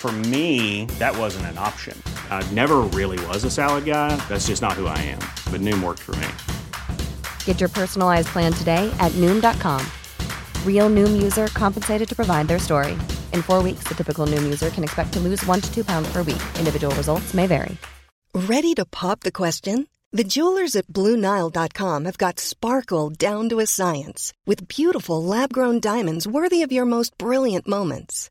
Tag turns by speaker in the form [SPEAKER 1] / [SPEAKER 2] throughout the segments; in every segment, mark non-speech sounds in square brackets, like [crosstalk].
[SPEAKER 1] For me, that wasn't an option. I never really was a salad guy. That's just not who I am. But Noom worked for me.
[SPEAKER 2] Get your personalized plan today at Noom.com. Real Noom user compensated to provide their story. In four weeks, the typical Noom user can expect to lose one to two pounds per week. Individual results may vary.
[SPEAKER 3] Ready to pop the question? The jewelers at BlueNile.com have got sparkle down to a science with beautiful lab grown diamonds worthy of your most brilliant moments.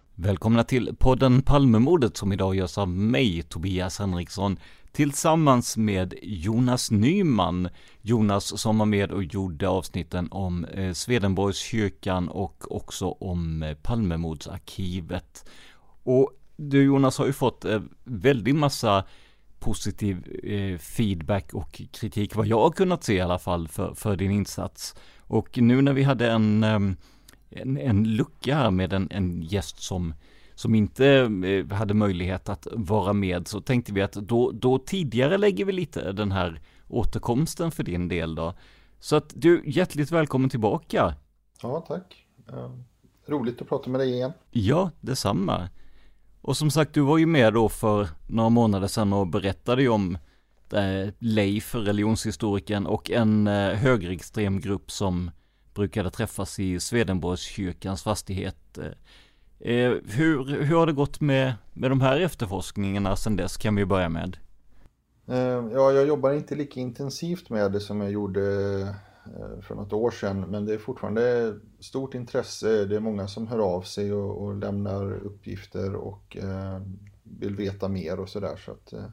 [SPEAKER 4] Välkomna till podden Palmemordet som idag görs av mig, Tobias Henriksson, tillsammans med Jonas Nyman. Jonas som var med och gjorde avsnitten om eh, Swedenborgskyrkan och också om eh, Palmemordsarkivet. Och du Jonas har ju fått eh, väldigt massa positiv eh, feedback och kritik, vad jag har kunnat se i alla fall, för, för din insats. Och nu när vi hade en ehm, en, en lucka här med en, en gäst som, som inte eh, hade möjlighet att vara med så tänkte vi att då, då tidigare lägger vi lite den här återkomsten för din del då. Så att du, hjärtligt välkommen tillbaka.
[SPEAKER 5] Ja, tack. Uh, roligt att prata med dig igen.
[SPEAKER 4] Ja, detsamma. Och som sagt, du var ju med då för några månader sedan och berättade ju om eh, Leif, religionshistorikern, och en eh, högerextrem grupp som brukade träffas i Swedenborgskyrkans fastighet. Eh, eh, hur, hur har det gått med, med de här efterforskningarna sedan dess kan vi börja med?
[SPEAKER 5] Eh, ja, jag jobbar inte lika intensivt med det som jag gjorde eh, för något år sedan, men det är fortfarande stort intresse. Det är många som hör av sig och, och lämnar uppgifter och eh, vill veta mer och sådär. Så att, Eh,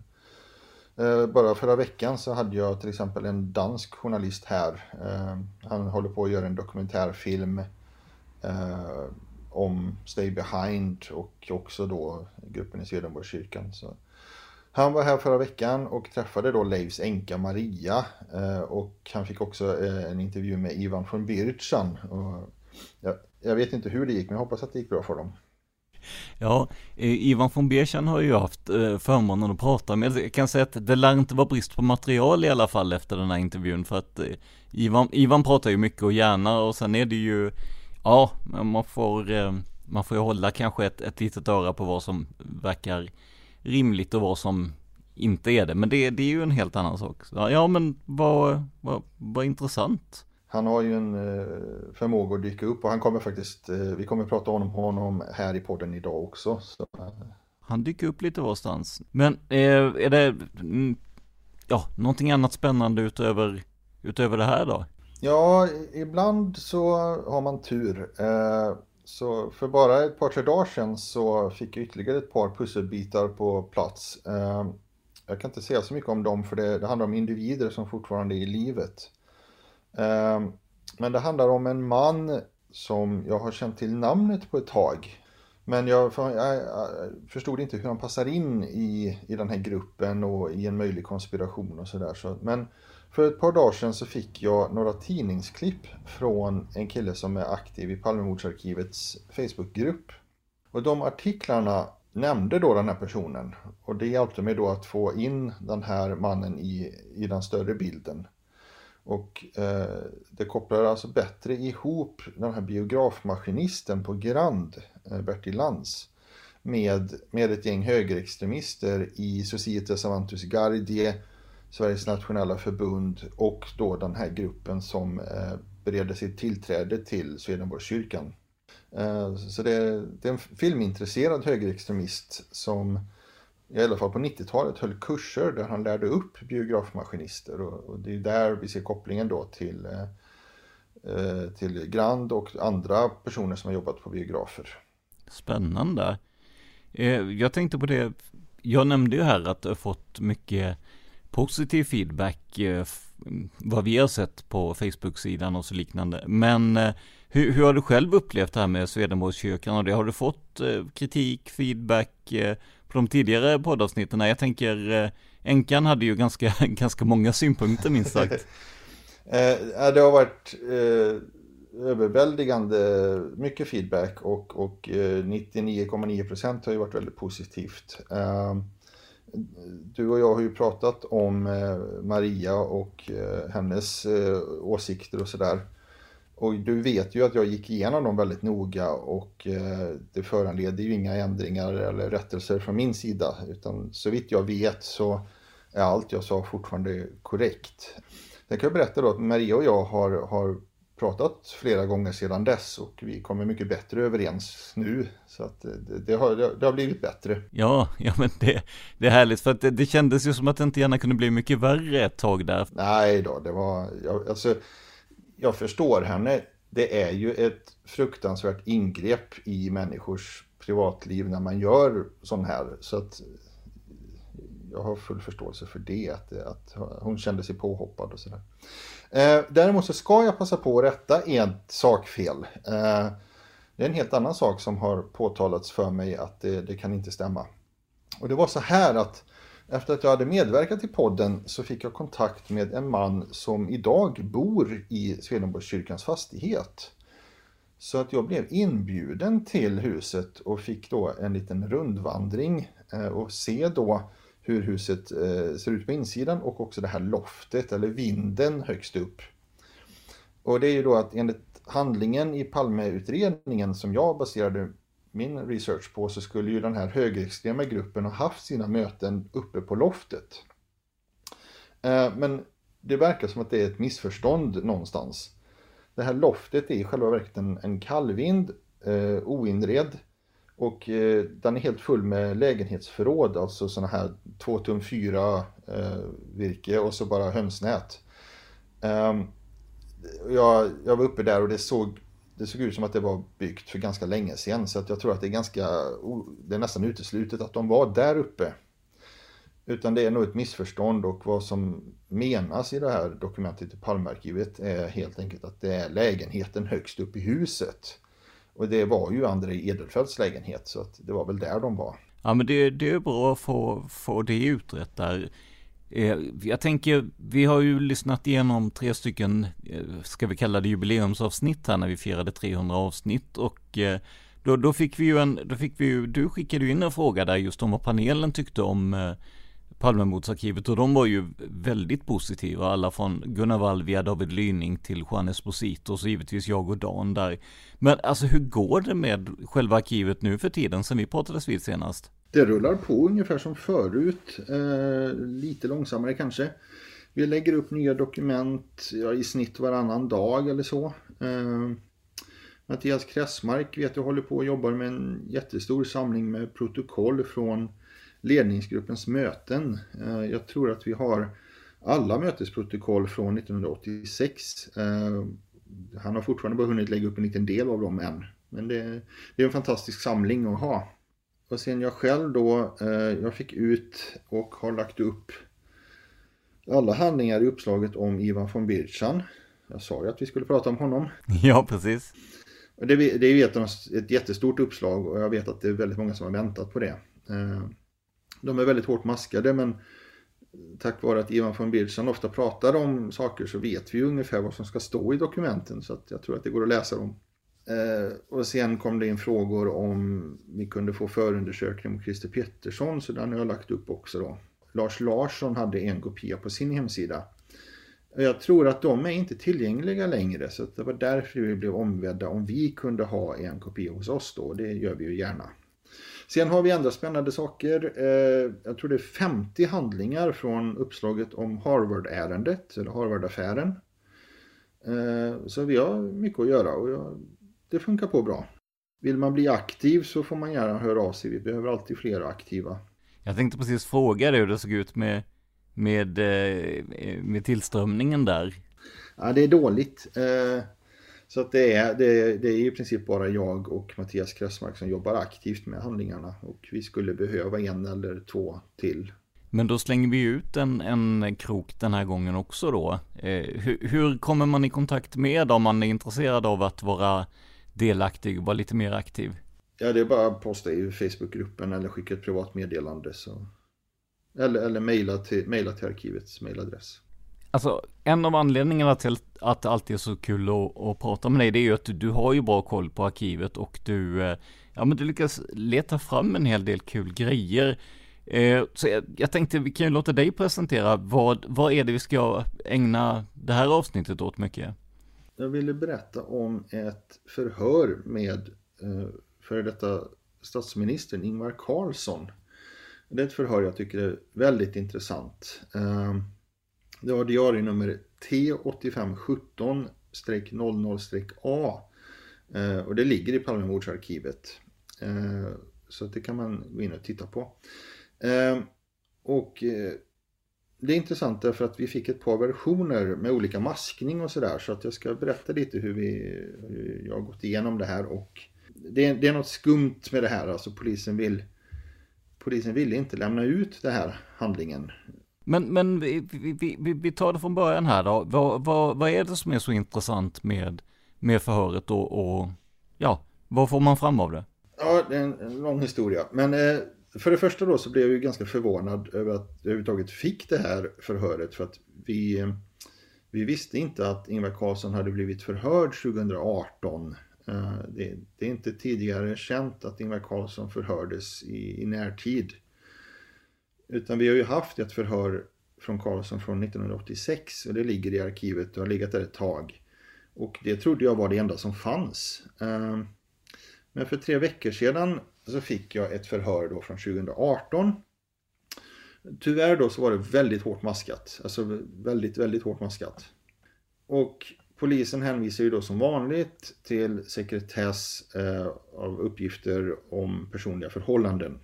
[SPEAKER 5] Eh, bara förra veckan så hade jag till exempel en dansk journalist här. Eh, han håller på att göra en dokumentärfilm eh, om Stay Behind och också då gruppen i Swedenborgskyrkan. Så han var här förra veckan och träffade då Leifs änka Maria och han fick också en intervju med Ivan von Birchan. Jag vet inte hur det gick men jag hoppas att det gick bra för dem.
[SPEAKER 4] Ja, eh, Ivan von Beersen har ju haft eh, förmånen att prata med. Jag kan säga att det lär inte vara brist på material i alla fall efter den här intervjun för att eh, Ivan, Ivan pratar ju mycket och gärna och sen är det ju, ja, man får, man får ju hålla kanske ett, ett litet öra på vad som verkar rimligt och vad som inte är det. Men det, det är ju en helt annan sak. Ja, men vad, vad, vad intressant
[SPEAKER 5] han har ju en eh, förmåga att dyka upp och han kommer faktiskt, eh, vi kommer prata om honom här i podden idag också. Så. Eh.
[SPEAKER 4] Han dyker upp lite varstans. Men är det, mm, ja, någonting annat spännande utöver, utöver det här då?
[SPEAKER 5] Ja, ibland så har man tur. Så för bara ett par, tre dagar sedan så fick jag ytterligare ett par pusselbitar på plats. Jag kan inte säga så mycket om dem för det, det handlar om individer som fortfarande är i livet. Ehm, men det handlar om en man som jag har känt till namnet på ett tag. Men jag, jag, förstod inte hur han passar in i, i den här gruppen och i en möjlig konspiration och sådär. Så, men för ett par dagar sedan så fick jag några tidningsklipp från en kille som är aktiv i Palmemordsarkivets Facebookgrupp. Och de artiklarna nämnde då den här personen och det hjälpte mig då att få in den här mannen i, i den större bilden. Och eh, det kopplar alltså bättre ihop den här biografmaskinisten på Grand, eh, Bertil Lantz, med, med ett gäng högerextremister i Societe Savantus Gardie, Sveriges nationella förbund och då den här gruppen som eh, bereder sitt tillträde till Swedenborgskyrkan. Eh, så det det är en filmintresserad högerextremist som i alla fall på 90-talet höll kurser där han lärde upp biografmaskinister och, det är där vi ser kopplingen då till, eh, eh, till Grand och andra personer som har jobbat på biografer.
[SPEAKER 4] Spännande. Eh, jag tänkte på det, jag nämnde ju här att du har fått mycket positiv feedback eh, vad vi har sett på Facebook-sidan och så liknande. Men hur, hur har du själv upplevt det här med Swedenborgskyrkan och det? Har du fått eh, kritik, feedback eh, på de tidigare poddavsnitten? Jag tänker, eh, änkan Enkan hade ju ganska, [laughs] ganska många synpunkter minst sagt. [laughs]
[SPEAKER 5] eh, det har varit eh, överväldigande mycket feedback och, och 99,9% eh, har ju varit väldigt positivt. Eh, du och jag har ju pratat om eh, Maria och eh, hennes åsikter och sådär. Och du vet ju att jag gick igenom dem väldigt noga och eh, det föranleder ju inga ändringar eller rättelser från min sida. Utan så vitt jag vet så är allt jag sa fortfarande korrekt. Jag kan berätta då att Maria och jag har, har pratat flera gånger sedan dess och vi kommer mycket bättre överens nu. Så att det, det har, det har blivit bättre.
[SPEAKER 4] Ja, ja men det, det är härligt för att det, det kändes ju som att det inte gärna kunde bli mycket värre ett tag där.
[SPEAKER 5] Nej då, det var, jag, alltså jag förstår henne. Det är ju ett fruktansvärt ingrepp i människors privatliv när man gör sån här. Så att jag har full förståelse för det, att, att hon kände sig påhoppad och sådär. Eh, däremot så ska jag passa på att rätta ett sakfel. Eh, det är en helt annan sak som har påtalats för mig att det, det kan inte stämma. Och det var så här att efter att jag hade medverkat i podden så fick jag kontakt med en man som idag bor i Swedenborgskyrkans fastighet. Så att jag blev inbjuden till huset och fick då en liten rundvandring eh, och se då hur huset eh, ser ut på insidan och också det här loftet eller vinden högst upp. Och det är ju då att enligt handlingen i Palmeutredningen som jag baserade min research på så skulle ju den här högerextrema gruppen ha haft sina möten uppe på loftet. Eh, men det verkar som att det är ett missförstånd någonstans. Det här loftet är i själva verket en, en kallvind, eh, oinredd och eh, den är helt full med lägenhetsförråd, alltså sådana här 2 tum 4 eh, virke och så bara hönsnät. Eh, jag, jag var uppe där och det såg det såg ut som att det var byggt för ganska länge sedan så att jag tror att det är ganska, det är nästan uteslutet att de var där uppe. Utan det är nog ett missförstånd och vad som menas i det här dokumentet i Palmearkivet är helt enkelt att det är lägenheten högst upp i huset. Och det var ju André Edelfelts lägenhet så att det var väl där de var.
[SPEAKER 4] Ja men det, det är bra att få, få det utrett där. Eh, jag tänker, vi har ju lyssnat igenom tre stycken, eh, ska vi kalla det jubileumsavsnitt här när vi firade 300 avsnitt och eh, då, då fick vi ju en, då fick vi ju, du skickade ju in en fråga där just om vad panelen tyckte om Palmemordsarkivet och de var ju väldigt positiva, alla från Gunnar Wall via David Lyning till Juan Esposito och så givetvis jag och Dan där. Men alltså hur går det med själva arkivet nu för tiden sen vi pratades vid senast?
[SPEAKER 5] Det rullar på ungefär som förut, eh, lite långsammare kanske. Vi lägger upp nya dokument ja, i snitt varannan dag eller så. Eh, Mattias Kressmark vet jag håller på och jobbar med en jättestor samling med protokoll från ledningsgruppens möten. Eh, jag tror att vi har alla mötesprotokoll från 1986. Eh, han har fortfarande bara hunnit lägga upp en liten del av dem än. Men det, det är en fantastisk samling att ha. Och sen jag själv då, eh, jag fick ut och har lagt upp alla handlingar i uppslaget om Ivan von Birchan. Jag sa ju att vi skulle prata om honom.
[SPEAKER 4] Ja, precis.
[SPEAKER 5] Det, det är ju ett, ett jättestort uppslag och jag vet att det är väldigt många som har väntat på det. De är väldigt hårt maskade men tack vare att Ivan von Birchan ofta pratar om saker så vet vi ungefär vad som ska stå i dokumenten så att jag tror att det går att läsa dem. Eh, och sen kom det in frågor om vi kunde få förundersökning mot Christer Pettersson, så den har jag lagt upp också då. Lars Larsson hade en kopia på sin hemsida. Jag tror att de är inte tillgängliga längre så det var därför vi blev ombedda om vi kunde ha en kopia hos oss då. Det gör vi ju gärna. Sen har vi andra spännande saker. Eh, jag tror det är 50 handlingar från uppslaget om Harvard-ärendet, eller Harvard-affären. Eh, så vi har mycket att göra och det funkar på bra. Vill man bli aktiv så får man gärna höra av sig. Vi behöver alltid fler aktiva.
[SPEAKER 4] Jag tänkte precis fråga dig hur det såg ut med, med, eh, med tillströmningen där.
[SPEAKER 5] Ja, det är dåligt. Så att det, är, det, det är i princip bara jag och Mattias Kressmark som jobbar aktivt med handlingarna och vi skulle behöva en eller två till.
[SPEAKER 4] Men då slänger vi ut en, en krok den här gången också då. Eh, hur, hur, kommer man i kontakt med om man är intresserad av att vara delaktig och vara lite mer aktiv?
[SPEAKER 5] Ja, det är bara att posta i Facebookgruppen eller skicka ett privat meddelande. Så... Eller, eller mejla till, mejla till arkivets mejladress.
[SPEAKER 4] Alltså, en av anledningarna till att det alltid är så kul att, att prata med dig, det är ju att du, du, har ju bra koll på arkivet och du, eh, ja men du lyckas leta fram en hel del kul grejer. Eh, så jag, jag tänkte, vi kan ju låta dig presentera, vad, vad är det vi ska ägna det här avsnittet åt mycket?
[SPEAKER 5] Jag ville berätta om ett förhör med eh, före detta statsministern Ingvar Carlsson. Det är ett förhör jag tycker är väldigt intressant. Det var diarienummer T8517-00-A eh, och det ligger i Palmemordsarkivet. Eh, så det kan man gå in och titta på. Eh, och det är intressant därför att vi fick ett par versioner med olika maskning och sådär. Så att jag ska berätta lite hur, vi, hur jag har gått igenom det här. Och det är, det är något skumt med det här, alltså polisen vill Polisen ville inte lämna ut den här handlingen
[SPEAKER 4] men, men vi, vi, vi, vi tar det från början här då. Vad, vad, vad är det som är så intressant med, med förhöret och, och ja, vad får man fram av det?
[SPEAKER 5] Ja, det är en lång historia. Men eh, för det första då så blev jag ju ganska förvånad över att jag överhuvudtaget fick det här förhöret. För att vi, vi visste inte att Ingvar Carlsson hade blivit förhörd 2018. Eh, det, det, är inte tidigare känt att Ingvar Carlsson förhördes i, i närtid. Utan vi har ju haft ett förhör från Karlsson från 1986 och det ligger i arkivet och har legat där ett tag. Och det trodde jag var det enda som fanns. Ehm, men för tre veckor sedan så fick jag ett förhör då från 2018. Tyvärr då så var det väldigt hårt maskat. Alltså väldigt, väldigt hårt maskat. Och polisen hänvisar ju då som vanligt till sekretess eh, av uppgifter om personliga förhållanden.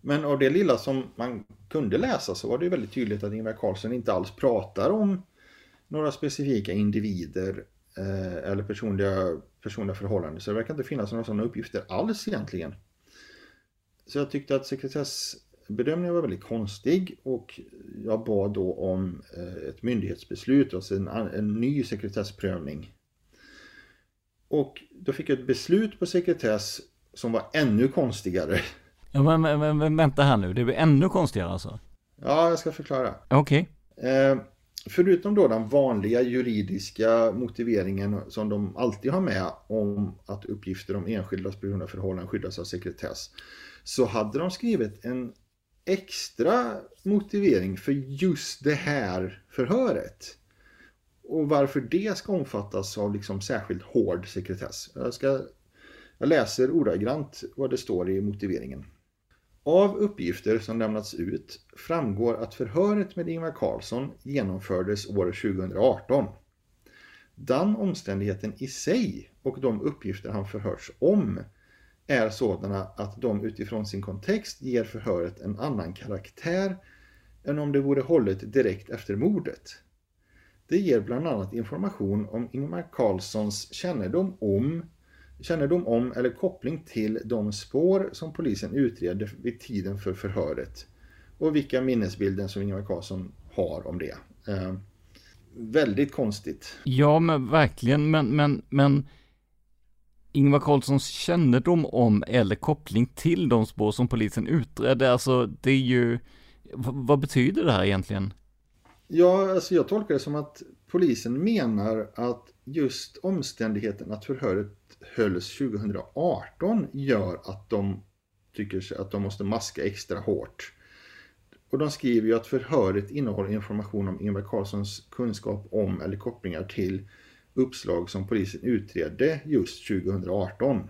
[SPEAKER 5] Men av det lilla som man kunde läsa så var det väldigt tydligt att Ingvar Carlsson inte alls pratar om några specifika individer eh, eller personliga, personliga förhållanden. Så det verkar inte finnas några sådana uppgifter alls egentligen. Så jag tyckte att sekretessbedömningen var väldigt konstig och jag bad då om eh, ett myndighetsbeslut, alltså en, en ny sekretessprövning. Och då fick jag ett beslut på sekretess som var ännu konstigare.
[SPEAKER 4] Ja, men, men, men vänta här nu, det blir ännu konstigare alltså?
[SPEAKER 5] Ja, jag ska förklara.
[SPEAKER 4] Okej.
[SPEAKER 5] Okay. Eh, förutom då den vanliga juridiska motiveringen som de alltid har med om att uppgifter om enskildas personliga förhållanden skyddas av sekretess. Så hade de skrivit en extra motivering för just det här förhöret. Och varför det ska omfattas av liksom särskilt hård sekretess. Jag, ska, jag läser ordagrant vad det står i motiveringen. Av uppgifter som lämnats ut framgår att förhöret med Ingvar Carlsson genomfördes år 2018. Den omständigheten i sig och de uppgifter han förhörts om är sådana att de utifrån sin kontext ger förhöret en annan karaktär än om det vore hållet direkt efter mordet. Det ger bland annat information om Ingvar Carlssons kännedom om kännedom om eller koppling till de spår som polisen utredde vid tiden för förhöret och vilka minnesbilder som Ingvar Carlsson har om det. Eh, väldigt konstigt.
[SPEAKER 4] Ja, men verkligen, men, men, men Ingvar Carlssons kännedom om eller koppling till de spår som polisen utredde, alltså det är ju, vad betyder det här egentligen?
[SPEAKER 5] Ja, alltså jag tolkar det som att polisen menar att just omständigheten att förhöret hölls 2018 gör att de tycker att de måste maska extra hårt. Och de skriver ju att förhöret innehåller information om Ingvar Carlssons kunskap om eller kopplingar till uppslag som polisen utredde just 2018.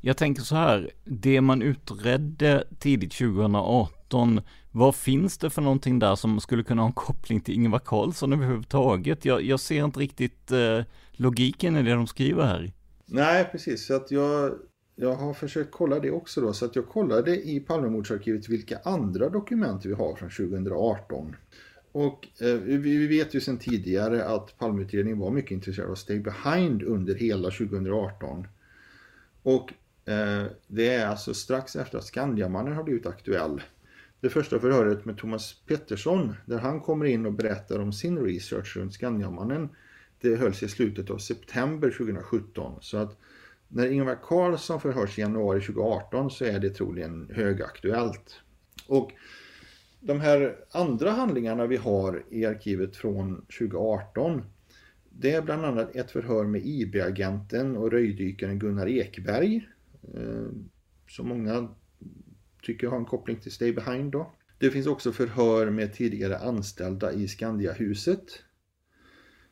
[SPEAKER 4] Jag tänker så här, det man utredde tidigt 2018, vad finns det för någonting där som skulle kunna ha en koppling till Ingvar Carlsson överhuvudtaget? Jag, jag ser inte riktigt eh, logiken i det de skriver här.
[SPEAKER 5] Nej, precis. Så att jag, jag har försökt kolla det också då. Så att jag kollade i Palmemordsarkivet vilka andra dokument vi har från 2018. Och eh, vi vet ju sedan tidigare att Palmeutredningen var mycket intresserad av Stay Behind under hela 2018. Och eh, det är alltså strax efter att Skandiamannen har blivit aktuell. Det första förhöret med Thomas Pettersson där han kommer in och berättar om sin research runt Skandiamannen. Det hölls i slutet av september 2017. Så att när Ingvar Carlsson förhörs i januari 2018 så är det troligen högaktuellt. Och de här andra handlingarna vi har i arkivet från 2018 det är bland annat ett förhör med IB-agenten och röjdykaren Gunnar Ekberg eh, som många tycker jag har en koppling till Stay Behind då. Det finns också förhör med tidigare anställda i Skandiahuset.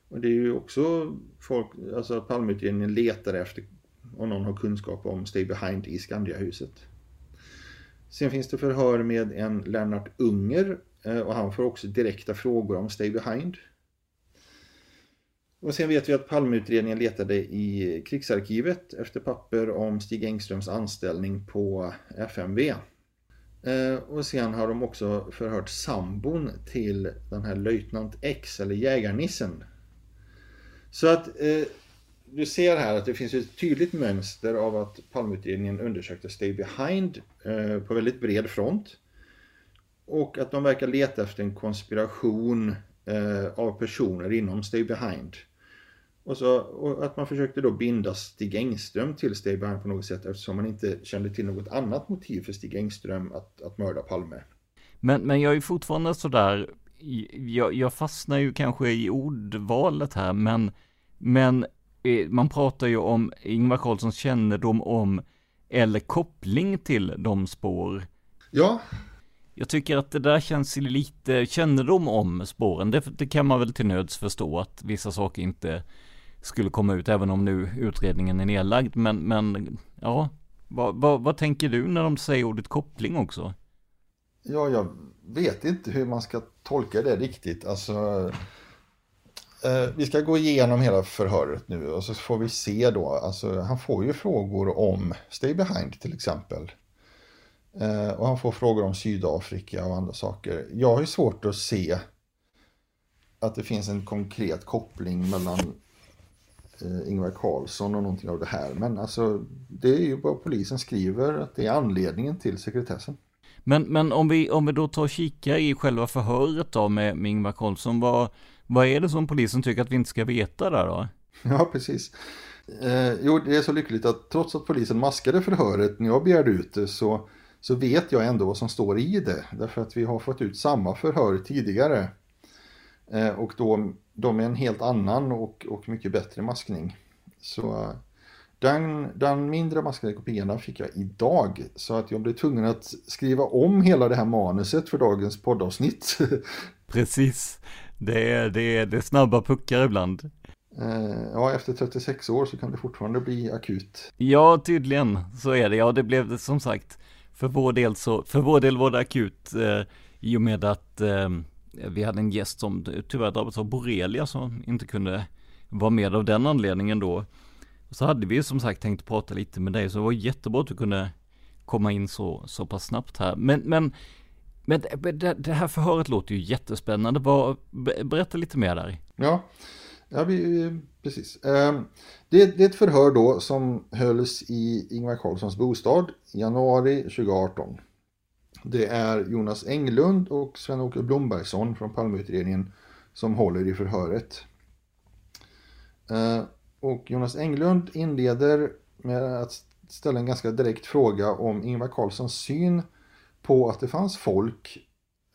[SPEAKER 5] Och det är ju också folk, alltså att Palmeutredningen letar efter om någon har kunskap om Stay Behind i Skandiahuset. Sen finns det förhör med en Lennart Unger eh, och han får också direkta frågor om Stay Behind. Och sen vet vi att Palmeutredningen letade i krigsarkivet efter papper om Stig Engströms anställning på FMV. Eh, och sen har de också förhört sambon till den här löjtnant X eller jägarnissen. Så att eh, du ser här att det finns ett tydligt mönster av att Palmeutredningen undersökte Stay Behind eh, på väldigt bred front. Och att de verkar leta efter en konspiration eh, av personer inom Stay Behind. Och, så, och att man försökte då binda Stig Engström till Stay Behind på något sätt eftersom man inte kände till något annat motiv för Stig Engström att, att mörda Palme.
[SPEAKER 4] Men, men jag är fortfarande sådär, jag, jag fastnar ju kanske i ordvalet här, men, men Eh, man pratar ju om Ingvar Carlssons kännedom om eller koppling till de spår.
[SPEAKER 5] Ja.
[SPEAKER 4] Jag tycker att det där känns lite kännedom om spåren. Det, det kan man väl till nöds förstå att vissa saker inte skulle komma ut även om nu utredningen är nedlagd. Men, men ja, vad, vad, vad tänker du när de säger ordet koppling också?
[SPEAKER 5] Ja, jag vet inte hur man ska tolka det riktigt. Alltså, Eh, vi ska gå igenom hela förhöret nu och så får vi se då. Alltså, han får ju frågor om Stay Behind till exempel. Eh, och han får frågor om Sydafrika och andra saker. Jag har ju svårt att se att det finns en konkret koppling mellan eh, Ingvar Carlsson och någonting av det här. Men alltså, det är ju vad polisen skriver att det är anledningen till sekretessen.
[SPEAKER 4] Men, men om, vi, om vi då tar och kikar i själva förhöret då med, med Ingvar Carlsson, vad, vad är det som polisen tycker att vi inte ska veta där då? [laughs]
[SPEAKER 5] Ja, precis. Eh, jo, det är så lyckligt att trots att polisen maskade förhöret när jag begärde ut det så, så vet jag ändå vad som står i det. Därför att vi har fått ut samma förhör tidigare. Eh, och då de är en helt annan och, och mycket bättre maskning. Så den, den mindre maskade kopian fick jag idag. Så att jag blev tvungen att skriva om hela det här manuset för dagens poddavsnitt. [laughs]
[SPEAKER 4] Precis. Det är, det är, det är snabba puckar ibland.
[SPEAKER 5] Eh, ja, efter 36 år så kan det fortfarande bli akut.
[SPEAKER 4] Ja, tydligen så är det. Ja, det blev det som sagt. För vår del så, för vår del var det akut eh, i och med att eh, vi hade en gäst som tyvärr drabbats av borrelia som inte kunde vara med av den anledningen då. Så hade vi som sagt tänkt prata lite med dig så det var jättebra att du kunde komma in så, så pass snabbt här. Men, men men det, det här förhöret låter ju jättespännande. Var, berätta lite mer där.
[SPEAKER 5] Ja, ja vi, precis. Ehm, det, det är ett förhör då som hölls i Ingvar Carlssons bostad i januari 2018. Det är Jonas Englund och Sven-Åke Blombergsson från Palmeutredningen som håller i förhöret. Eh, och Jonas Englund inleder med att ställa en ganska direkt fråga om Ingvar Carlssons syn på att det fanns folk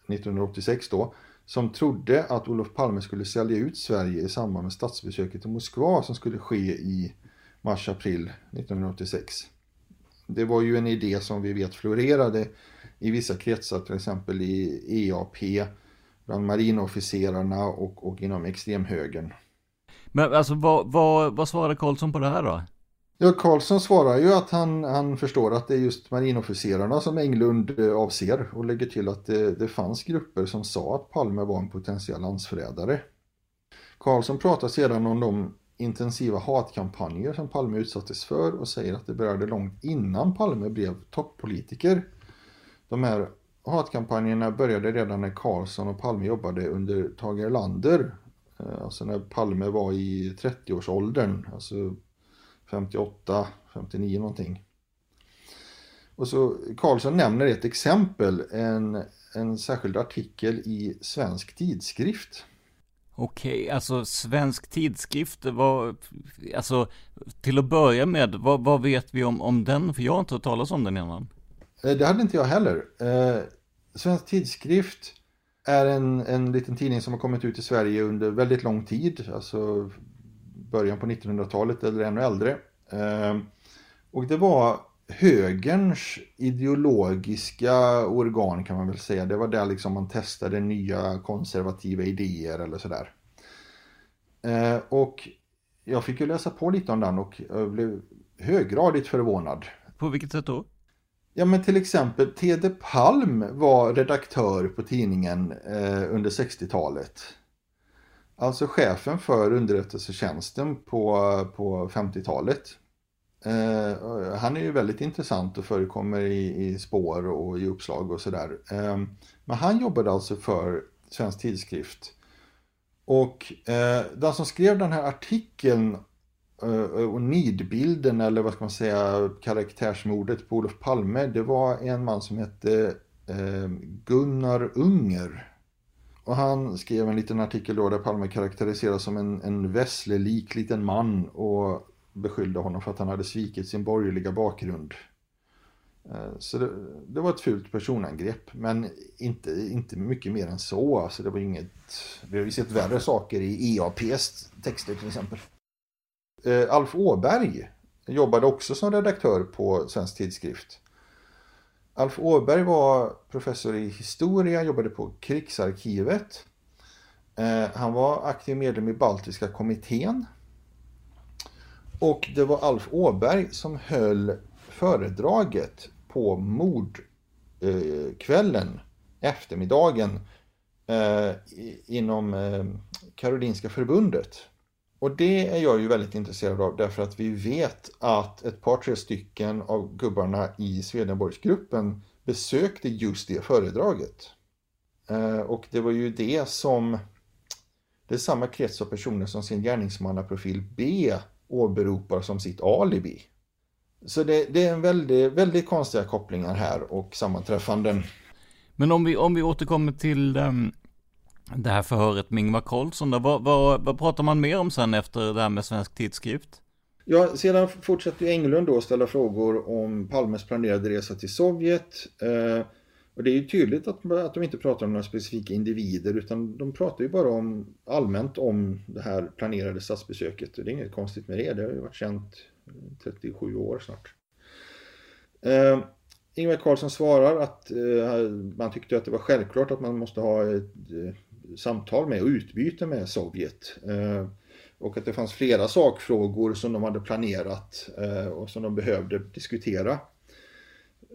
[SPEAKER 5] 1986 då som trodde att Olof Palme skulle sälja ut Sverige i samband med statsbesöket i Moskva som skulle ske i mars-april 1986. Det var ju en idé som vi vet florerade i vissa kretsar, till exempel i EAP, bland marinofficerarna och, och inom extremhögern.
[SPEAKER 4] Men alltså vad, vad, vad svarade Karlsson på det här då?
[SPEAKER 5] Ja, Karlsson svarar ju att han, han förstår att det är just marinofficerarna som Englund eh, avser och lägger till att det, det fanns grupper som sa att Palme var en potentiell landsförrädare. Karlsson pratar sedan om de intensiva hatkampanjer som Palme utsattes för och säger att det började långt innan Palme blev toppolitiker. De här hatkampanjerna började redan när Karlsson och Palme jobbade under Tage Erlander. Eh, alltså när Palme var i 30-årsåldern, alltså 58, 59 någonting. Och så Karlsson nämner ett exempel, en, en särskild artikel i Svensk Tidskrift.
[SPEAKER 4] Okej, alltså Svensk Tidskrift, vad, alltså till att börja med, vad, vad vet vi om, om den? För jag har inte hört talas om den innan.
[SPEAKER 5] Eh, det hade inte jag heller. Eh, Svensk Tidskrift är en, en liten tidning som har kommit ut i Sverige under väldigt lång tid, alltså början på 1900-talet eller ännu äldre. Eh, och det var högerns ideologiska organ kan man väl säga. Det var där liksom man testade nya konservativa idéer eller sådär. Eh, och jag fick ju läsa på lite om den och jag blev höggradigt förvånad.
[SPEAKER 4] På vilket sätt då?
[SPEAKER 5] Ja men till exempel Tede Palm var redaktör på tidningen eh, under 60-talet. Alltså chefen för underrättelsetjänsten på, på 50-talet. Eh, han är ju väldigt intressant och förekommer i, i spår och i uppslag och sådär. Eh, men han jobbade alltså för Svensk Tidskrift. Och eh, den som skrev den här artikeln Eh, eh, och nidbilden eller vad ska man säga karaktärsmordet på Olof Palme det var en man som hette eh, Gunnar Unger. Och han skrev en liten artikel då där Palme karaktäriseras som en, en vässlelik liten man och beskyllde honom för att han hade svikit sin borgerliga bakgrund. Så det, det, var ett fult personangrepp, men inte, inte mycket mer än så. Alltså det var inget, vi har ju sett värre saker i EAPs texter till exempel. Eh, Alf Åberg jobbade också som redaktör på Svensk Tidskrift. Alf Åberg var professor i historia, jobbade på Krigsarkivet. Eh, han var aktiv medlem i Baltiska kommittén och det var Alf Åberg som höll föredraget på mordkvällen, eh, eftermiddagen, eh, inom eh, Karolinska förbundet. Och det är jag ju väldigt intresserad av därför att vi vet att ett par tre stycken av gubbarna i Swedenborgsgruppen besökte just det föredraget. Eh, och det var ju det som det är samma krets av personer som sin gärningsmannaprofil B åberopar som sitt alibi. Så det, det är en väldigt, väldigt konstiga kopplingar här och sammanträffanden.
[SPEAKER 4] Men om vi, om vi återkommer till um, det här förhöret med Ingvar Carlsson, då, vad, vad, vad pratar man mer om sen efter det här med Svensk Tidskrift?
[SPEAKER 5] Ja, sedan fortsätter ju Englund då ställa frågor om Palmes planerade resa till Sovjet. Eh, och det är ju tydligt att, att de inte pratar om några specifika individer utan de pratar ju bara om allmänt om det här planerade statsbesöket. Och Det är inget konstigt med det, det har ju varit känt 37 år snart. Eh, Ingvar Carlsson svarar att eh, man tyckte att det var självklart att man måste ha ett eh, samtal med och utbyte med Sovjet. Eh, och att det fanns flera sakfrågor som de hade planerat eh, och som de behövde diskutera.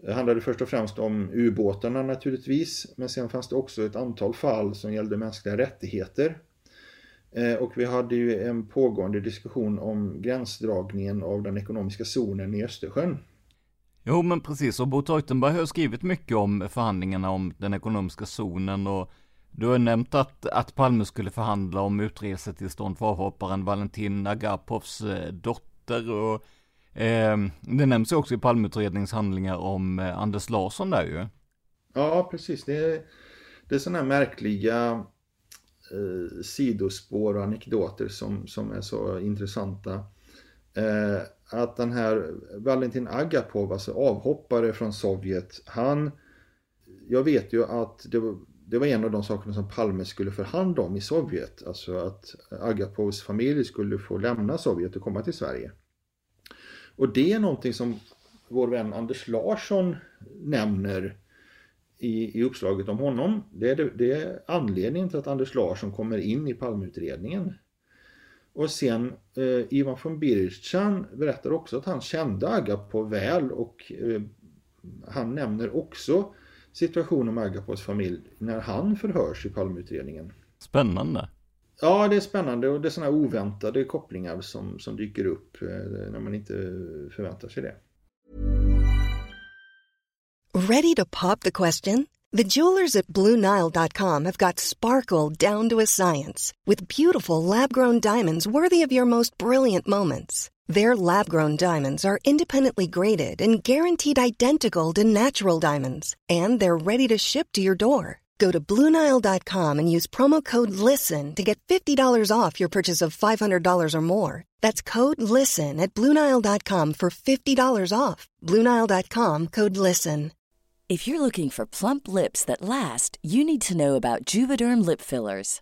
[SPEAKER 5] Det handlade först och främst om ubåtarna naturligtvis, men sen fanns det också ett antal fall som gällde mänskliga rättigheter. Eh, och vi hade ju en pågående diskussion om gränsdragningen av den ekonomiska zonen i Östersjön.
[SPEAKER 4] Jo, men precis. Och Bo Teutenberg har skrivit mycket om förhandlingarna om den ekonomiska zonen och du har nämnt att, att Palme skulle förhandla om utresetillstånd för avhopparen Valentin Agapovs eh, dotter och Eh, det nämns ju också i Palmeutredningshandlingar om eh, Anders Larsson där ju.
[SPEAKER 5] Ja, precis. Det är, det är sådana här märkliga eh, sidospår och anekdoter som, som är så intressanta. Eh, att den här Valentin Agapov, alltså avhoppare från Sovjet, han, jag vet ju att det det var en av de sakerna som Palme skulle förhandla om i Sovjet. Alltså att Agapovs familj skulle få lämna Sovjet och komma till Sverige. Och det är någonting som vår vän Anders Larsson nämner i, i uppslaget om honom. Det är, det är anledningen till att Anders Larsson kommer in i Palmeutredningen. Och sen eh, Ivan von Birchan berättar också att han kände Agapov väl och eh, han nämner också situationen med Agapovs familj när han förhörs i Palmeutredningen.
[SPEAKER 4] Spännande.
[SPEAKER 5] Ja, det är spännande och det är sådana oväntade kopplingar som, som dyker upp eh, när man inte förväntar sig det.
[SPEAKER 3] Ready to pop the question? The jewelers at BlueNile.com have got sparkle down to a science with beautiful lab-grown diamonds worthy of your most brilliant moments. Their lab-grown diamonds are independently graded and guaranteed identical to natural diamonds, and they're ready to ship to your door. Go to BlueNile.com and use promo code LISTEN to get $50 off your purchase of $500 or more. That's code LISTEN at BlueNile.com for $50 off. BlueNile.com code LISTEN.
[SPEAKER 6] If you're looking for plump lips that last, you need to know about Juvederm lip fillers.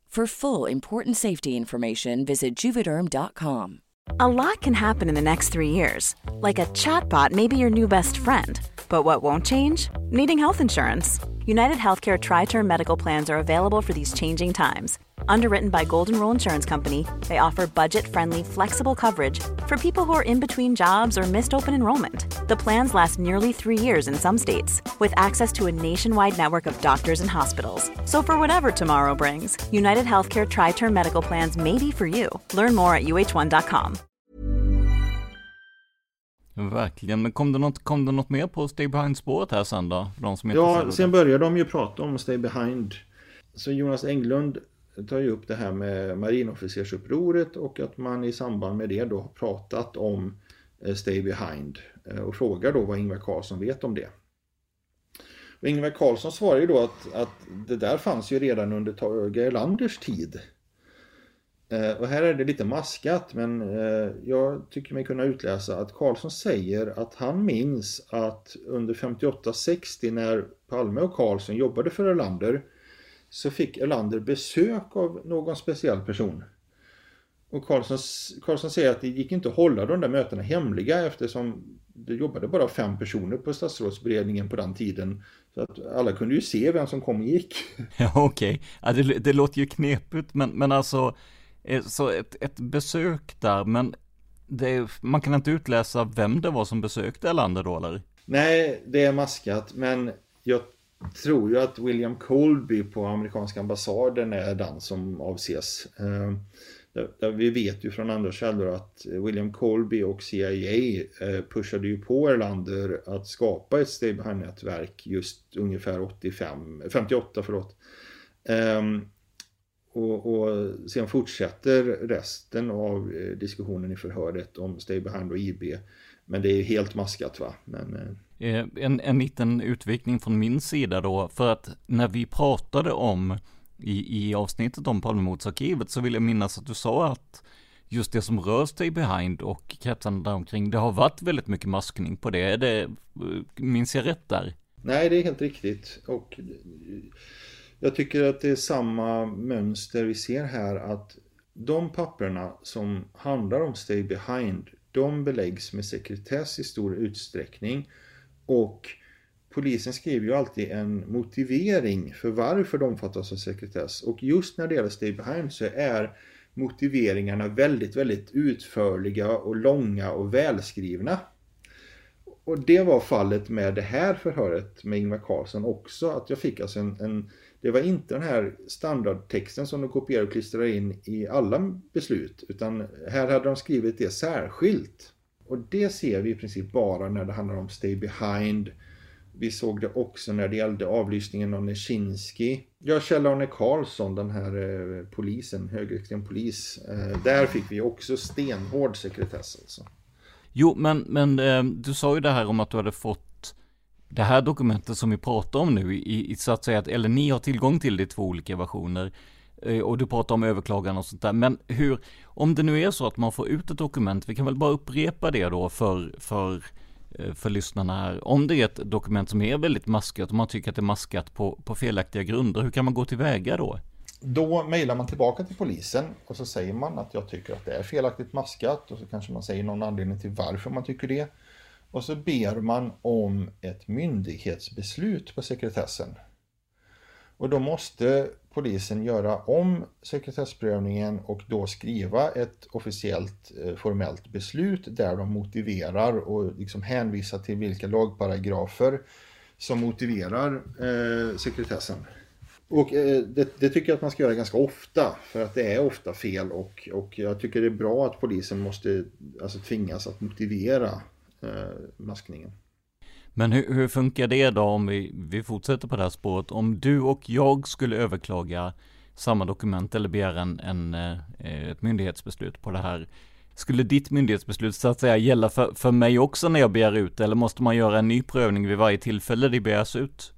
[SPEAKER 6] For full important safety information, visit juvederm.com.
[SPEAKER 7] A lot can happen in the next three years. Like a chatbot may be your new best friend. But what won't change? Needing health insurance. United Healthcare Tri Term Medical Plans are available for these changing times. Underwritten by Golden Rule Insurance Company, they offer budget friendly, flexible coverage for people who are in between jobs or missed open enrollment. The plans last nearly three years in some states, with access to a nationwide network of doctors and hospitals. So, for whatever tomorrow brings, United Healthcare Tri Term Medical Plans may be for you. Learn more at uh1.com.
[SPEAKER 4] Verkligen, men kom det något, kom det något mer på Stay Behind-spåret här sen då? De som
[SPEAKER 5] ja, sen började de ju prata om Stay Behind. Så Jonas Englund tar ju upp det här med marinofficersupproret och att man i samband med det då har pratat om eh, Stay Behind eh, och frågar då vad Ingvar Carlsson vet om det. Och Ingvar Carlsson svarar ju då att, att det där fanns ju redan under Tage Erlanders tid. Eh, och här är det lite maskat men jag tycker mig kunna utläsa att Carlsson säger att han minns att under 58-60 när Palme och Carlsson jobbade för Erlander så fick Erlander besök av någon speciell person. Och Karlsson, Karlsson säger att det gick inte att hålla de där mötena hemliga eftersom det jobbade bara fem personer på statsrådsberedningen på den tiden. Så att alla kunde ju se vem som kom och gick. [laughs]
[SPEAKER 4] Ja okej, okay. ja, det, det, låter ju knepigt men, men alltså eh, så ett, ett besök där men det, man kan inte utläsa vem det var som besökte Erlander då eller?
[SPEAKER 5] Nej, det är maskat men jag tror ju att William Colby på amerikanska ambassaden är den som avses. Eh, vi vet ju från andra källor att William Colby och CIA eh, pushade ju på Erlander att skapa ett Stay Behind-nätverk just ungefär 85, 58. Förlåt. Ehm, och, och sen fortsätter resten av eh, diskussionen i förhöret om Stay Behind och IB. Men det är helt maskat va. Men,
[SPEAKER 4] Eh, en, en liten utvikning från min sida då, för att när vi pratade om i, i avsnittet om Palmemordsarkivet så vill jag minnas att du sa att just det som rör Stay Behind och kretsarna däromkring, det har varit väldigt mycket maskning på det. Är det eh, minns jag rätt där?
[SPEAKER 5] Nej, det är helt riktigt. Och eh, jag tycker att det är samma mönster vi ser här att de papperna som handlar om Stay Behind, de beläggs med sekretess i stor utsträckning och polisen skriver ju alltid en motivering för varför de omfattas av sekretess. Och just när det gäller Stabeheim så är motiveringarna väldigt, väldigt utförliga och långa och välskrivna. Och det var fallet med det här förhöret med Ingvar Carlsson också. Att jag fick alltså en, en det var inte den här standardtexten som de kopierar och klistrar in i alla beslut. Utan här hade de skrivit det särskilt. Och det ser vi i princip bara när det handlar om Stay Behind. Vi såg det också när det gällde avlyssningen av Neshinski. Ja, Kjell-Arne Karlsson, den här eh, polisen, högerextrem polis. Eh, där fick vi också stenhård sekretess alltså.
[SPEAKER 4] Jo, men, men eh, du sa ju det här om att du hade fått det här dokumentet som vi pratar om nu, i, i, så att säga, att, eller ni har tillgång till det i två olika versioner. Eh, och du pratar om överklagan och sånt där. Men hur, om det nu är så att man får ut ett dokument, vi kan väl bara upprepa det då för, för, eh, för lyssnarna här. Om det är ett dokument som är väldigt maskat och man tycker att det är maskat på, på felaktiga grunder, hur kan man gå tillväga då?
[SPEAKER 5] Då mejlar man tillbaka till polisen och så säger man att jag tycker att det är felaktigt maskat och så kanske man säger någon anledning till varför man tycker det. Och så ber man om ett myndighetsbeslut på sekretessen. Och då måste polisen göra om sekretessprövningen och då skriva ett officiellt eh, formellt beslut där de motiverar och liksom hänvisar till vilka lagparagrafer som motiverar eh, sekretessen. Och eh, det, det, tycker jag att man ska göra ganska ofta för att det är ofta fel och, och jag tycker det är bra att polisen måste alltså, tvingas att motivera eh, maskningen.
[SPEAKER 4] Men hur, hur, funkar det då om vi, vi fortsätter på det här spåret? Om du och jag skulle överklaga samma dokument eller begära en, en, eh, ett myndighetsbeslut på det här. Skulle ditt myndighetsbeslut så att säga gälla för, för mig också när jag begär ut eller måste man göra en ny prövning vid varje tillfälle det begärs ut?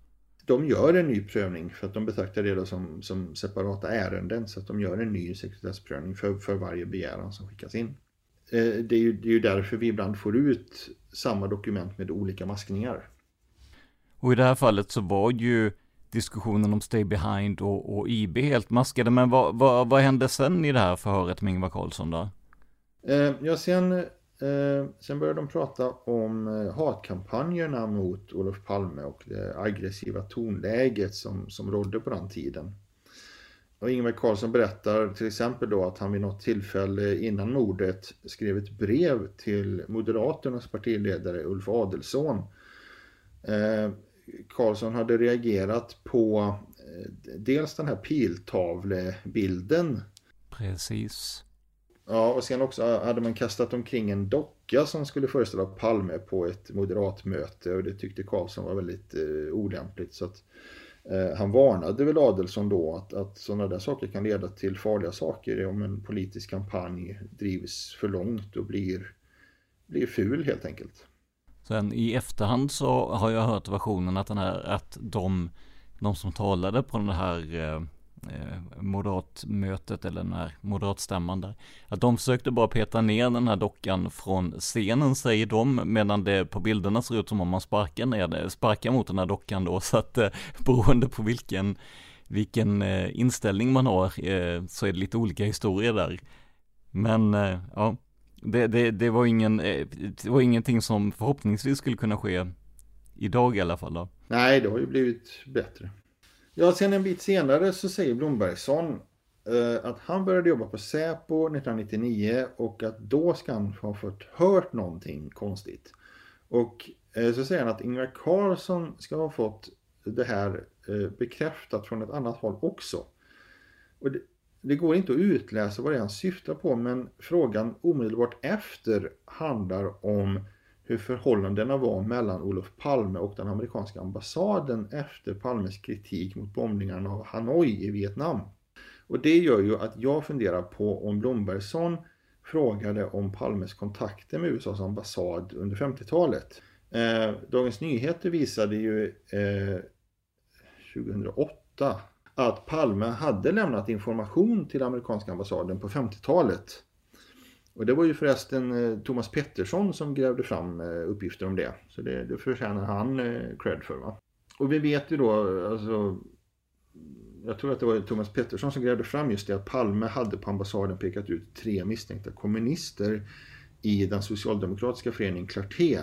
[SPEAKER 5] De gör en ny prövning för att de betraktar det som, som separata ärenden så att de gör en ny sekretessprövning för, för varje begäran som skickas in. Eh, det är, ju, det är ju därför vi ibland får ut samma dokument med olika maskningar.
[SPEAKER 4] Och i det här fallet så var ju diskussionen om Stay Behind och, och IB helt maskade. Men vad, vad, vad hände sen i det här förhöret med Ingvar Carlsson då?
[SPEAKER 5] Eh, ja, sen, eh, sen började de prata om eh, hatkampanjerna mot Olof Palme och det aggressiva tonläget som, som rådde på den tiden. Och Ingvar Carlsson berättar till exempel då att han vid något tillfälle innan mordet skrev ett brev till Moderaternas partiledare Ulf Adelsson. Eh, Carlsson hade reagerat på eh, dels den här piltavlebilden.
[SPEAKER 4] Precis.
[SPEAKER 5] Ja, och sen också hade man kastat omkring en docka som skulle föreställa Palme på ett moderatmöte och det tyckte Karlsson var väldigt eh, olämpligt. Så att Eh, han varnade väl Adelsson då att, att sådana där saker kan leda till farliga saker om en politisk kampanj drivs för långt och blir, blir ful helt enkelt.
[SPEAKER 4] Sen i efterhand så har jag hört versionen att den här, att de, de som talade på den här eh, eh, moderatmötet eller den här moderatstämman där. Att de försökte bara peta ner den här dockan från scenen säger de, medan det på bilderna ser ut som om man sparkar ner det, sparkar mot den här dockan då, [laughs] så att eh, beroende på vilken vilken eh, inställning man har eh, så är det lite olika historier där. Men eh, ja, det, det, det, var ingen, eh, det var ingenting som förhoppningsvis skulle kunna ske idag i alla fall då.
[SPEAKER 5] Nej, det har ju blivit bättre. Ja, sen en bit senare så säger Blombergsson eh, att han började jobba på Säpo 1999 och att då ska han ha fått hört någonting konstigt. Och eh, så säger han att Ingvar Carlsson ska ha fått det här eh, bekräftat från ett annat håll också. Och det, det går inte att utläsa vad det är han syftar på men frågan omedelbart efter handlar om hur förhållandena var mellan Olof Palme och den amerikanska ambassaden efter Palmes kritik mot bombningarna av Hanoi i Vietnam. Och det gör ju att jag funderar på om Blombergsson frågade om Palmes kontakter med USAs ambassad under 50-talet. Eh, Dagens Nyheter visade ju eh, 2008 att Palme hade lämnat information till amerikanska ambassaden på 50-talet och det var ju förresten eh, Thomas Pettersson som grävde fram eh, uppgifter om det. Så det, det förtjänar han eh, cred för. Va? Och vi vet ju då, alltså, jag tror att det var Thomas Pettersson som grävde fram just det att Palme hade på ambassaden pekat ut tre misstänkta kommunister i den socialdemokratiska föreningen Clarté.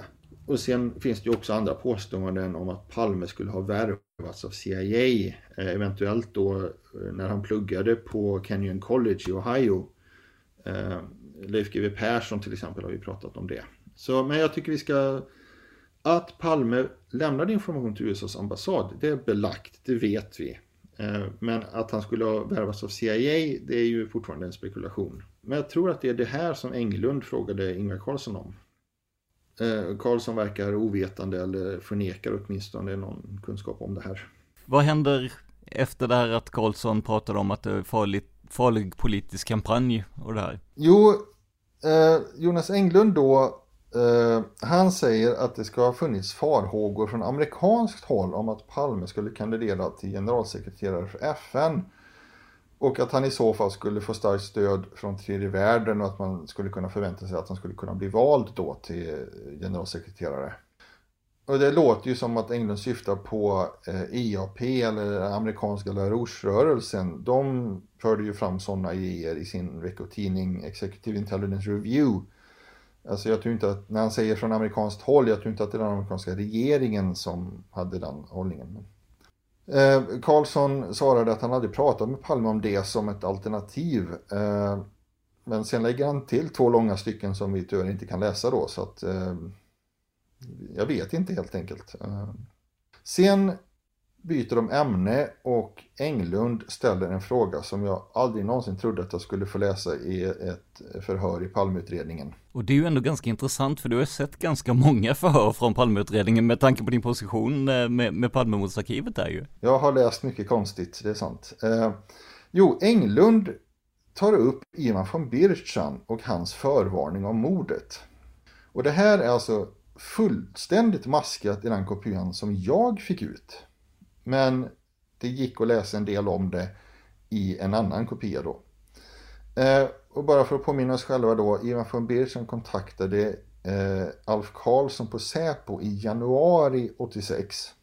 [SPEAKER 5] och sen finns det ju också andra påståenden om att Palme skulle ha värvats av CIA, eventuellt då när han pluggade på Kenyon College i Ohio. Eh, Leif GW Persson till exempel har ju pratat om det. Så, men jag tycker vi ska... Att Palme lämnade information till USAs ambassad, det är belagt, det vet vi. Men att han skulle ha värvats av CIA, det är ju fortfarande en spekulation. Men jag tror att det är det här som Englund frågade Ingvar Carlsson om. Eh, Karlsson verkar ovetande eller förnekar åtminstone någon kunskap om det här.
[SPEAKER 4] Vad händer efter det här att Karlsson pratade om att det är farligt, farlig politisk kampanj och det här?
[SPEAKER 5] Jo, eh, Eh, Jonas Englund då, eh, han säger att det ska ha funnits farhågor från amerikanskt håll om att Palme skulle kandidera till generalsekreterare för FN. Och att han i så fall skulle få starkt stöd från tredje världen och att man skulle kunna förvänta sig att han skulle kunna bli vald då till generalsekreterare. Och det låter ju som att England syftar på EAP eh, eller amerikanska La Rouge-rörelsen. De förde ju fram sådana idéer i sin veckotidning Executive Intelligence Review. Alltså jag tror inte att, när han säger från amerikanskt håll, jag tror inte att det är den amerikanska regeringen som hade den hållningen. Eh, Karlsson svarade att han hade pratat med Palme om det som ett alternativ. Eh, men sen lägger han till två långa stycken som vi tyvärr inte kan läsa då så att eh, jag vet inte helt enkelt. Eh, sen byter de ämne och Englund ställer en fråga som jag aldrig någonsin trodde att jag skulle få läsa i ett förhör i Palmeutredningen.
[SPEAKER 4] Och det är ju ändå ganska intressant för du har sett ganska många förhör från Palmeutredningen med tanke på din position eh, med, med Palmemordsarkivet där ju.
[SPEAKER 5] Jag har läst mycket konstigt, det är sant. Eh, jo, Englund tar upp Ivan von Birchan och hans förvarning om mordet. Och det här är alltså fullständigt maskat i den kopian som jag fick ut. Men det gick att läsa en del om det i en annan kopia då. Eh, och bara för att påminna oss själva då, Ivan von Birchen kontaktade eh, Alf Karlsson på Säpo i januari 86.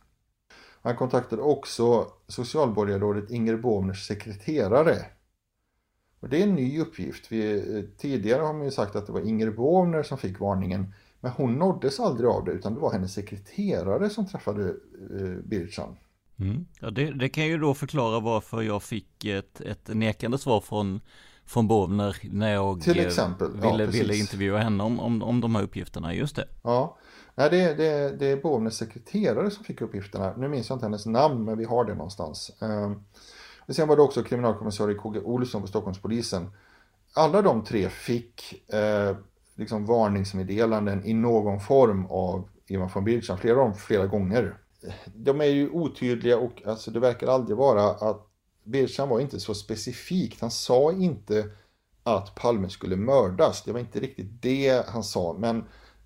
[SPEAKER 5] Han kontaktade också socialborgarrådet Inger Båvners sekreterare. Och det är en ny uppgift. Vi, eh, tidigare har man ju sagt att det var Inger Båvner som fick varningen. Men hon nåddes aldrig av det utan det var hennes sekreterare som träffade eh, Birchan.
[SPEAKER 4] Mm. Ja, det, det, kan ju då förklara varför jag fick ett, ett nekande svar från, från Bovner när jag
[SPEAKER 5] Till exempel.
[SPEAKER 4] ville, ja, ville intervjua henne om, om, om de här uppgifterna, just det.
[SPEAKER 5] Ja, Nej, det, det, det är Bovners sekreterare som fick uppgifterna. Nu minns jag inte hennes namn, men vi har det någonstans. Um, sen var det också kriminalkommissarie KG Olsson på Stockholmspolisen. Alla de tre fick eh, liksom varningsmeddelanden i någon form av Ivan von Birchan, flera av dem flera gånger de är ju otydliga och alltså, det verkar aldrig vara att Birchan var inte så specifikt. Han sa inte att Palme skulle mördas. Det var inte riktigt det han sa. Men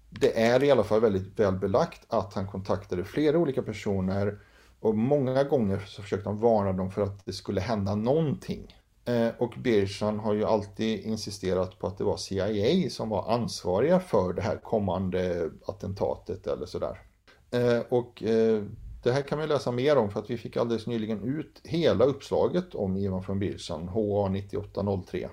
[SPEAKER 5] det är i alla fall väldigt väl belagt att han kontaktade flera olika personer och många gånger så försökte han varna dem för att det skulle hända någonting. Eh, och Birchan har ju alltid insisterat på att det var CIA som var ansvariga för det här kommande attentatet eller sådär. Eh, och eh, det här kan vi läsa mer om för att vi fick alldeles nyligen ut hela uppslaget om Ivan von Birchan, HA 9803.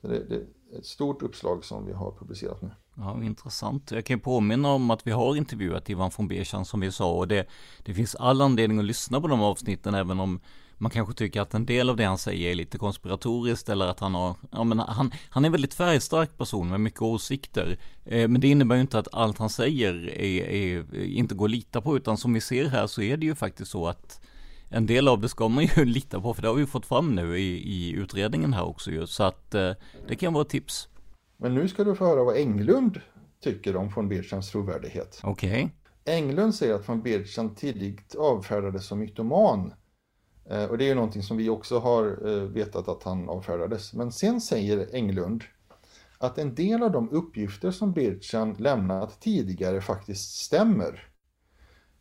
[SPEAKER 5] det, det är ett stort uppslag som vi har publicerat nu.
[SPEAKER 4] Ja, intressant. Jag kan påminna om att vi har intervjuat Ivan von Birchan som vi sa och det, det finns all anledning att lyssna på de avsnitten även om man kanske tycker att en del av det han säger är lite konspiratoriskt eller att han har, ja men han, han är en väldigt färgstark person med mycket åsikter. Eh, men det innebär ju inte att allt han säger är, är, inte går att lita på utan som vi ser här så är det ju faktiskt så att en del av det ska man ju [laughs] lita på för det har vi fått fram nu i, i utredningen här också ju så att eh, det kan vara ett tips.
[SPEAKER 5] Men nu ska du få höra vad Englund tycker om von Birchans trovärdighet.
[SPEAKER 4] Okej. Okay.
[SPEAKER 5] Englund säger att von Birchan tidigt avfärdades som mytoman Eh, och det är ju någonting som vi också har eh, vetat att han avfärdades. Men sen säger Englund att en del av de uppgifter som Birchan lämnat tidigare faktiskt stämmer.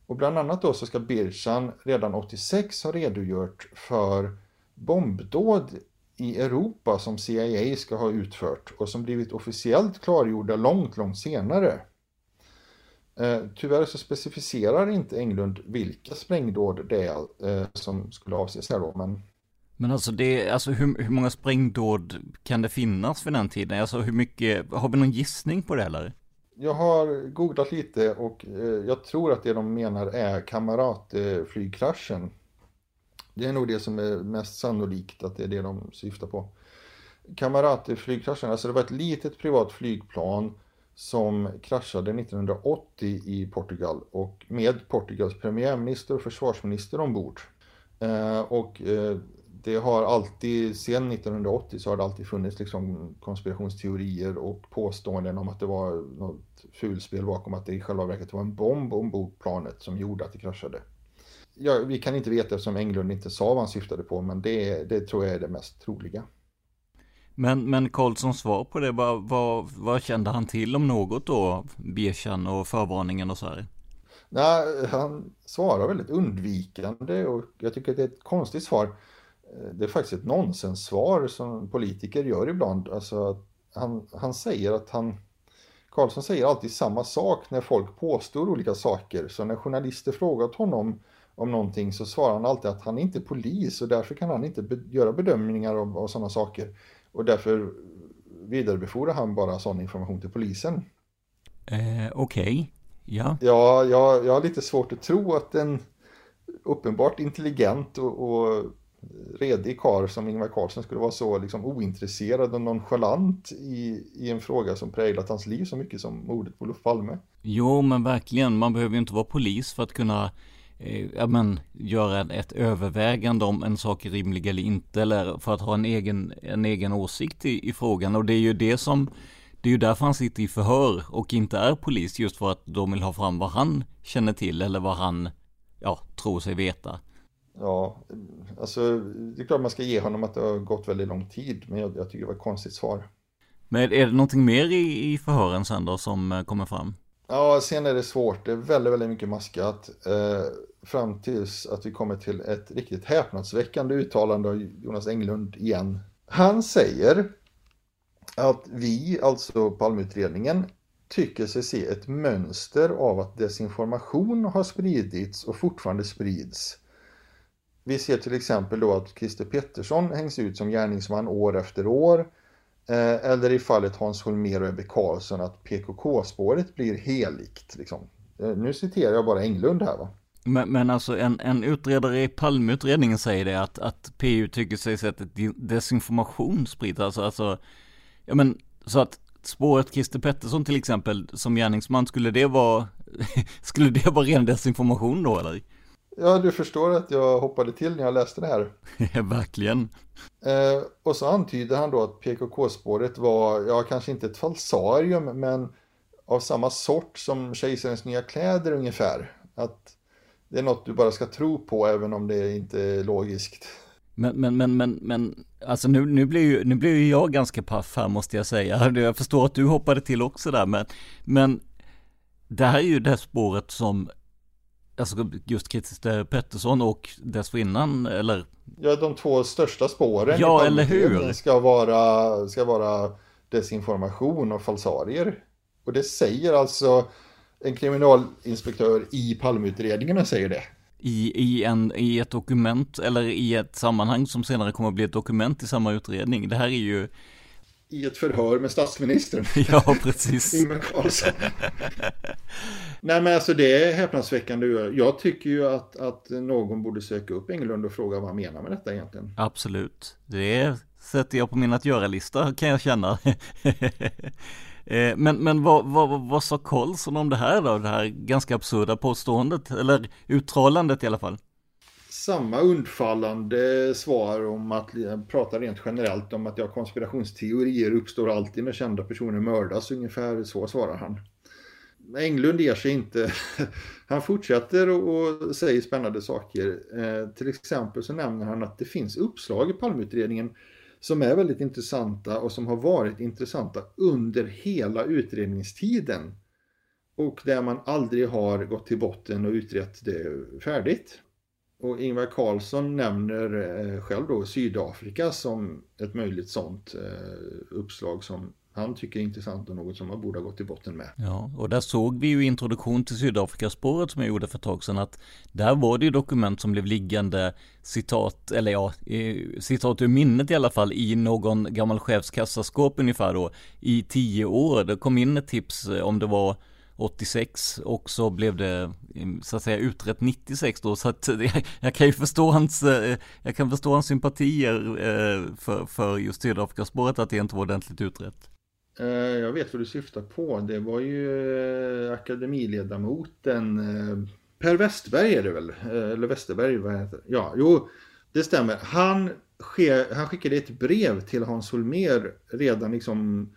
[SPEAKER 5] Och bland annat då så ska Birchan redan 86 ha redogjort för bombdåd i Europa som CIA ska ha utfört och som blivit officiellt klargjorda långt, långt senare. Eh, tyvärr så specificerar inte Englund vilka sprängdåd det är eh, som skulle avses här då, men
[SPEAKER 4] men alltså det, alltså hur, hur många sprängdåd kan det finnas för den tiden? Alltså hur mycket, har vi någon gissning på det eller?
[SPEAKER 5] Jag har googlat lite och eh, jag tror att det de menar är kamratflygkraschen. Det är nog det som är mest sannolikt att det är det de syftar på. Kamratflygkraschen, alltså det var ett litet privat flygplan som kraschade 1980 i Portugal och med Portugals premiärminister och försvarsminister ombord. Eh, och eh, det har alltid, sedan 1980 så har det alltid funnits liksom konspirationsteorier och påståenden om att det var något fulspel bakom att det i själva verket var en bomb ombord planet som gjorde att det kraschade. Ja, vi kan inte veta eftersom Englund inte sa vad han syftade på men det, det tror jag är det mest troliga.
[SPEAKER 4] Men, men Karlssons svar på det, vad, vad, vad kände han till om något då? Bierchan och förvarningen och så här?
[SPEAKER 5] Nej, han svarar väldigt undvikande och jag tycker att det är ett konstigt svar. Eh, det är faktiskt ett nonsenssvar som politiker gör ibland. Alltså, han, han säger att han... Karlsson säger alltid samma sak när folk påstår olika saker. Så när journalister frågat honom om någonting så svarar han alltid att han är inte polis och därför kan han inte be göra bedömningar av, av sådana saker. Och därför vidarebefordrar han bara sån information till polisen.
[SPEAKER 4] Eh, Okej, okay. ja.
[SPEAKER 5] Ja, jag, jag har lite svårt att tro att en uppenbart intelligent och, och redig karl som Ingvar Carlsson skulle vara så liksom ointresserad och nonchalant i, i en fråga som präglat hans liv så mycket som mordet på Olof Palme.
[SPEAKER 4] Jo, men verkligen. Man behöver ju inte vara polis för att kunna eh, ja, men, göra ett övervägande om en sak är rimlig eller inte eller för att ha en egen, en egen åsikt i, i frågan och det är ju det som det är ju därför han sitter i förhör och inte är polis just för att de vill ha fram vad han känner till eller vad han ja, tror sig veta.
[SPEAKER 5] Ja, alltså det är klart man ska ge honom att det har gått väldigt lång tid men jag, jag tycker det var ett konstigt svar.
[SPEAKER 4] Men är det någonting mer i, i förhören sen då som eh, kommer fram?
[SPEAKER 5] Ja, sen är det svårt. Det är väldigt, väldigt mycket maskat. Eh, fram tills att vi kommer till ett riktigt häpnadsväckande uttalande av Jonas Englund igen. Han säger att vi, alltså Palmeutredningen, tycker sig se ett mönster av att desinformation har spridits och fortfarande sprids. Vi ser till exempel då att Christer Pettersson hängs ut som gärningsman år efter år. Eh, eller i fallet Hans Holmér och Ebbe Karlsson att PKK-spåret blir heligt. Liksom. Eh, nu citerar jag bara Englund här va.
[SPEAKER 4] Men, men alltså en, en utredare i Palmeutredningen säger det att, att PU tycker sig sett att desinformation sprids. Alltså, alltså, ja men så att spåret Christer Pettersson till exempel som gärningsman, skulle det vara, [laughs] skulle det vara ren desinformation då eller?
[SPEAKER 5] Ja, du förstår att jag hoppade till när jag läste det här. [laughs]
[SPEAKER 4] Verkligen.
[SPEAKER 5] Eh, och så antyder han då att PKK-spåret var, ja kanske inte ett falsarium, men av samma sort som Kejsarens nya kläder ungefär. Att det är något du bara ska tro på även om det inte är logiskt.
[SPEAKER 4] Men, men, men, men, men, alltså nu, nu blir ju, nu blir ju jag ganska paff här måste jag säga. [laughs] Jag förstår att du hoppade till också där, men, men det här är ju det spåret som alltså just Christer Pettersson och dessförinnan, eller?
[SPEAKER 5] Ja, de två största spåren
[SPEAKER 4] ja, eller hur?
[SPEAKER 5] Ska vara, ska vara desinformation och falsarier. Och det säger alltså en kriminalinspektör i Palmeutredningen säger det.
[SPEAKER 4] I, i, en, I ett dokument eller i ett sammanhang som senare kommer att bli ett dokument i samma utredning. Det här är ju
[SPEAKER 5] i ett förhör med statsministern. [laughs]
[SPEAKER 4] Ja, precis. [laughs]
[SPEAKER 5] Ingvar Carlsson. Nej, men alltså det är häpnadsväckande. Jag tycker ju att, att någon borde söka upp Englund och fråga vad han menar med detta egentligen.
[SPEAKER 4] Absolut. Det sätter jag på min att göra-lista kan jag känna. [laughs] Eh, men, men vad, vad, vad sa Karlsson om det här då? Det här ganska absurda påståendet, eller uttalandet i alla fall
[SPEAKER 5] samma undfallande svar om att prata rent generellt om att ja, konspirationsteorier uppstår alltid när kända personer mördas. Ungefär så svarar han. Englund ger sig inte. [laughs] Han fortsätter och säger spännande saker. Eh, till exempel så nämner han att det finns uppslag i Palmeutredningen som är väldigt intressanta och som har varit intressanta under hela utredningstiden. Och där man aldrig har gått till botten och utrett det färdigt. Och Ingvar Carlsson nämner eh, själv då Sydafrika som ett möjligt sånt eh, uppslag som han tycker är intressant och något som man borde ha gått till botten med.
[SPEAKER 4] Ja, och där såg vi ju introduktion till Sydafrikaspåret som jag gjorde för ett tag sedan att där var det ju dokument som blev liggande citat, eller ja, citat ur minnet i alla fall i någon gammal chefskassaskåp ungefär då i tio år. Det kom in ett tips eh, om det var 86 och så blev det mm, så att säga utrett 96 då så att [laughs] jag, kan ju förstå hans, eh, jag kan förstå hans sympatier eh, för, för just Sydafrikaspåret att det inte var ordentligt utrett.
[SPEAKER 5] Eh, jag vet vad du syftar på. Det var ju akademiledamoten Per Westberg är det väl? Eller Westerberg, vad heter det? Ja, jo, det stämmer. Han, han skickade ett brev till Hans Holmer redan liksom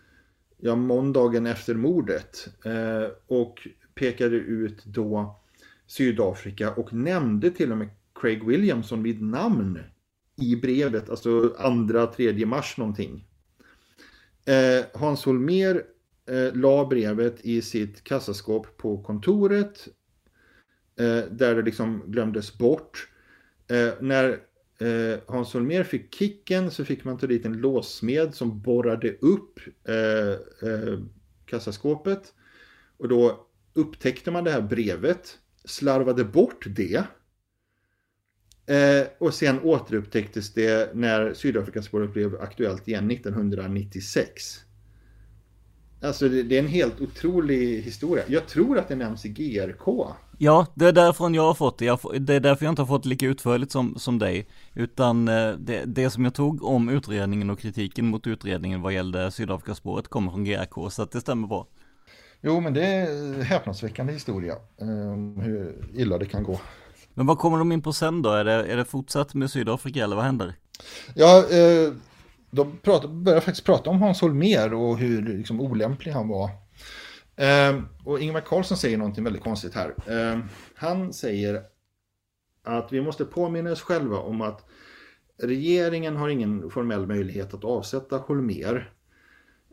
[SPEAKER 5] ja, måndagen efter mordet eh, och pekade ut då Sydafrika och nämnde till och med Craig Williamson vid namn i brevet, alltså andra, tredje mars någonting. Eh, Hans Holmer eh, la brevet i sitt kassaskåp på kontoret eh, där det liksom glömdes bort. Eh, när eh, Hans Holmér fick kicken så fick man ta dit en låssmed som borrade upp eh, eh, kassaskåpet. Och då upptäckte man det här brevet, slarvade bort det. Eh, och sen återupptäcktes det när Sydafrikaspåret blev aktuellt igen 1996. Alltså det, det, är en helt otrolig historia. Jag tror att det nämns i GRK.
[SPEAKER 4] Ja, det är därifrån jag har fått det. Jag, det är därför jag inte har fått lika utförligt som, som dig. Utan eh, det, det som jag tog om utredningen och kritiken mot utredningen vad gällde Sydafrikaspåret kommer från GRK, så att det stämmer bra.
[SPEAKER 5] Jo, men det är häpnadsväckande historia, um, hur illa det kan gå.
[SPEAKER 4] Men vad kommer de in på sen då? Är det, är det fortsatt med Sydafrika eller vad händer?
[SPEAKER 5] Ja, eh, de pratade, började faktiskt prata om Hans Holmér och hur liksom, olämplig han var. Eh, och Ingvar Carlsson säger någonting väldigt konstigt här. Eh, han säger att vi måste påminna oss själva om att regeringen har ingen formell möjlighet att avsätta Holmér.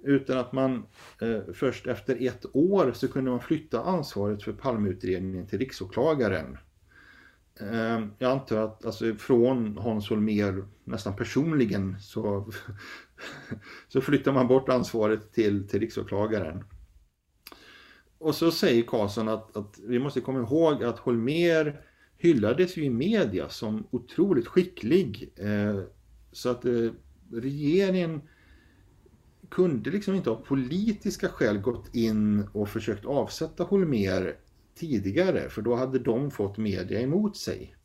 [SPEAKER 5] Utan att man eh, först efter ett år så kunde man flytta ansvaret för Palmeutredningen till riksåklagaren. Eh, jag antar att alltså, från Hans Holmér nästan personligen så, [laughs] så flyttar man bort ansvaret till, till riksåklagaren. Och så säger Karlsson att, att vi måste komma ihåg att Holmér hyllades ju i media som otroligt skicklig. Eh, så att eh, regeringen kunde liksom inte av politiska skäl gått in och försökt avsätta Holmér tidigare för då hade de fått media emot sig.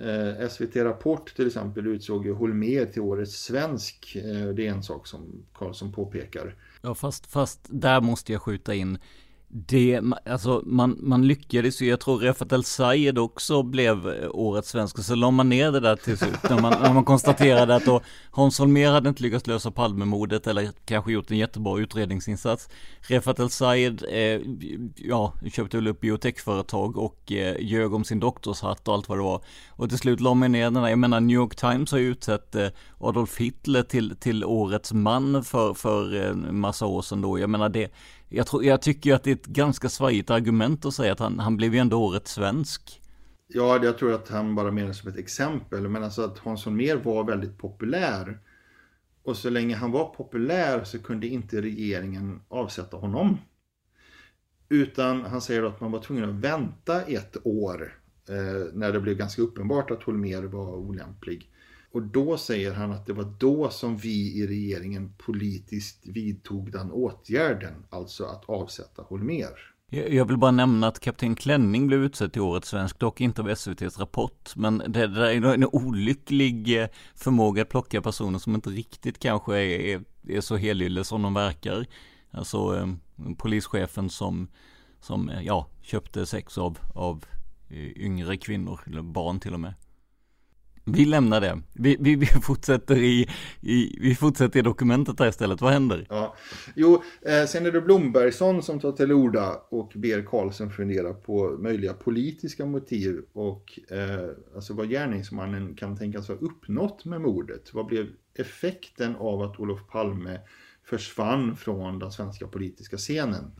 [SPEAKER 5] Eh, SVT Rapport till exempel utsåg ju Holmér till årets svensk. Eh, det är en sak som Karlsson påpekar.
[SPEAKER 4] Ja fast, fast där måste jag skjuta in det, alltså man, man lyckades ju, jag tror Refat El Sayed också blev eh, årets svensk, så la man ner det där till slut, när man, när man konstaterade att då Hans Holmér hade inte lyckats lösa Palmemordet eller kanske gjort en jättebra utredningsinsats. Refat El Sayed, eh, ja, köpte väl upp biotechföretag och eh, ljög om sin doktorshatt och allt vad det var. Och till slut la man ner den där, jag menar New York Times har ju utsett eh, Adolf Hitler till, till årets man för, för eh, massa år sedan då. Jag menar det, jag, tror, jag tycker att det är ett ganska svajigt argument att säga att han, han blev ju ändå årets svensk.
[SPEAKER 5] Ja, jag tror att han bara menar som ett exempel. Men alltså att Hans Mer var väldigt populär. Och så länge han var populär så kunde inte regeringen avsätta honom. Utan han säger att man var tvungen att vänta ett år eh, när det blev ganska uppenbart att Holmer var olämplig. Och då säger han att det var då som vi i regeringen politiskt vidtog den åtgärden, alltså att avsätta Holmer.
[SPEAKER 4] Jag vill bara nämna att Kapten Klänning blev utsedd till Årets Svensk, dock inte av SVTs Rapport. Men det, där är en olycklig eh, förmåga att plocka personer som inte riktigt kanske är, är så helylle som de verkar. Alltså eh, polischefen som, som eh, ja, köpte sex av, av eh, yngre kvinnor, eller barn till och med. Vi lämnar det. Vi, vi, vi [laughs] fortsätter i, i, vi fortsätter i dokumentet här istället. Vad händer?
[SPEAKER 5] Ja. Jo, eh, sen är det Blombergsson som tar till orda och ber Karlsson fundera på möjliga politiska motiv och eh, alltså vad gärningsmannen kan tänkas ha uppnått med mordet. Vad blev effekten av att Olof Palme försvann från den svenska politiska scenen?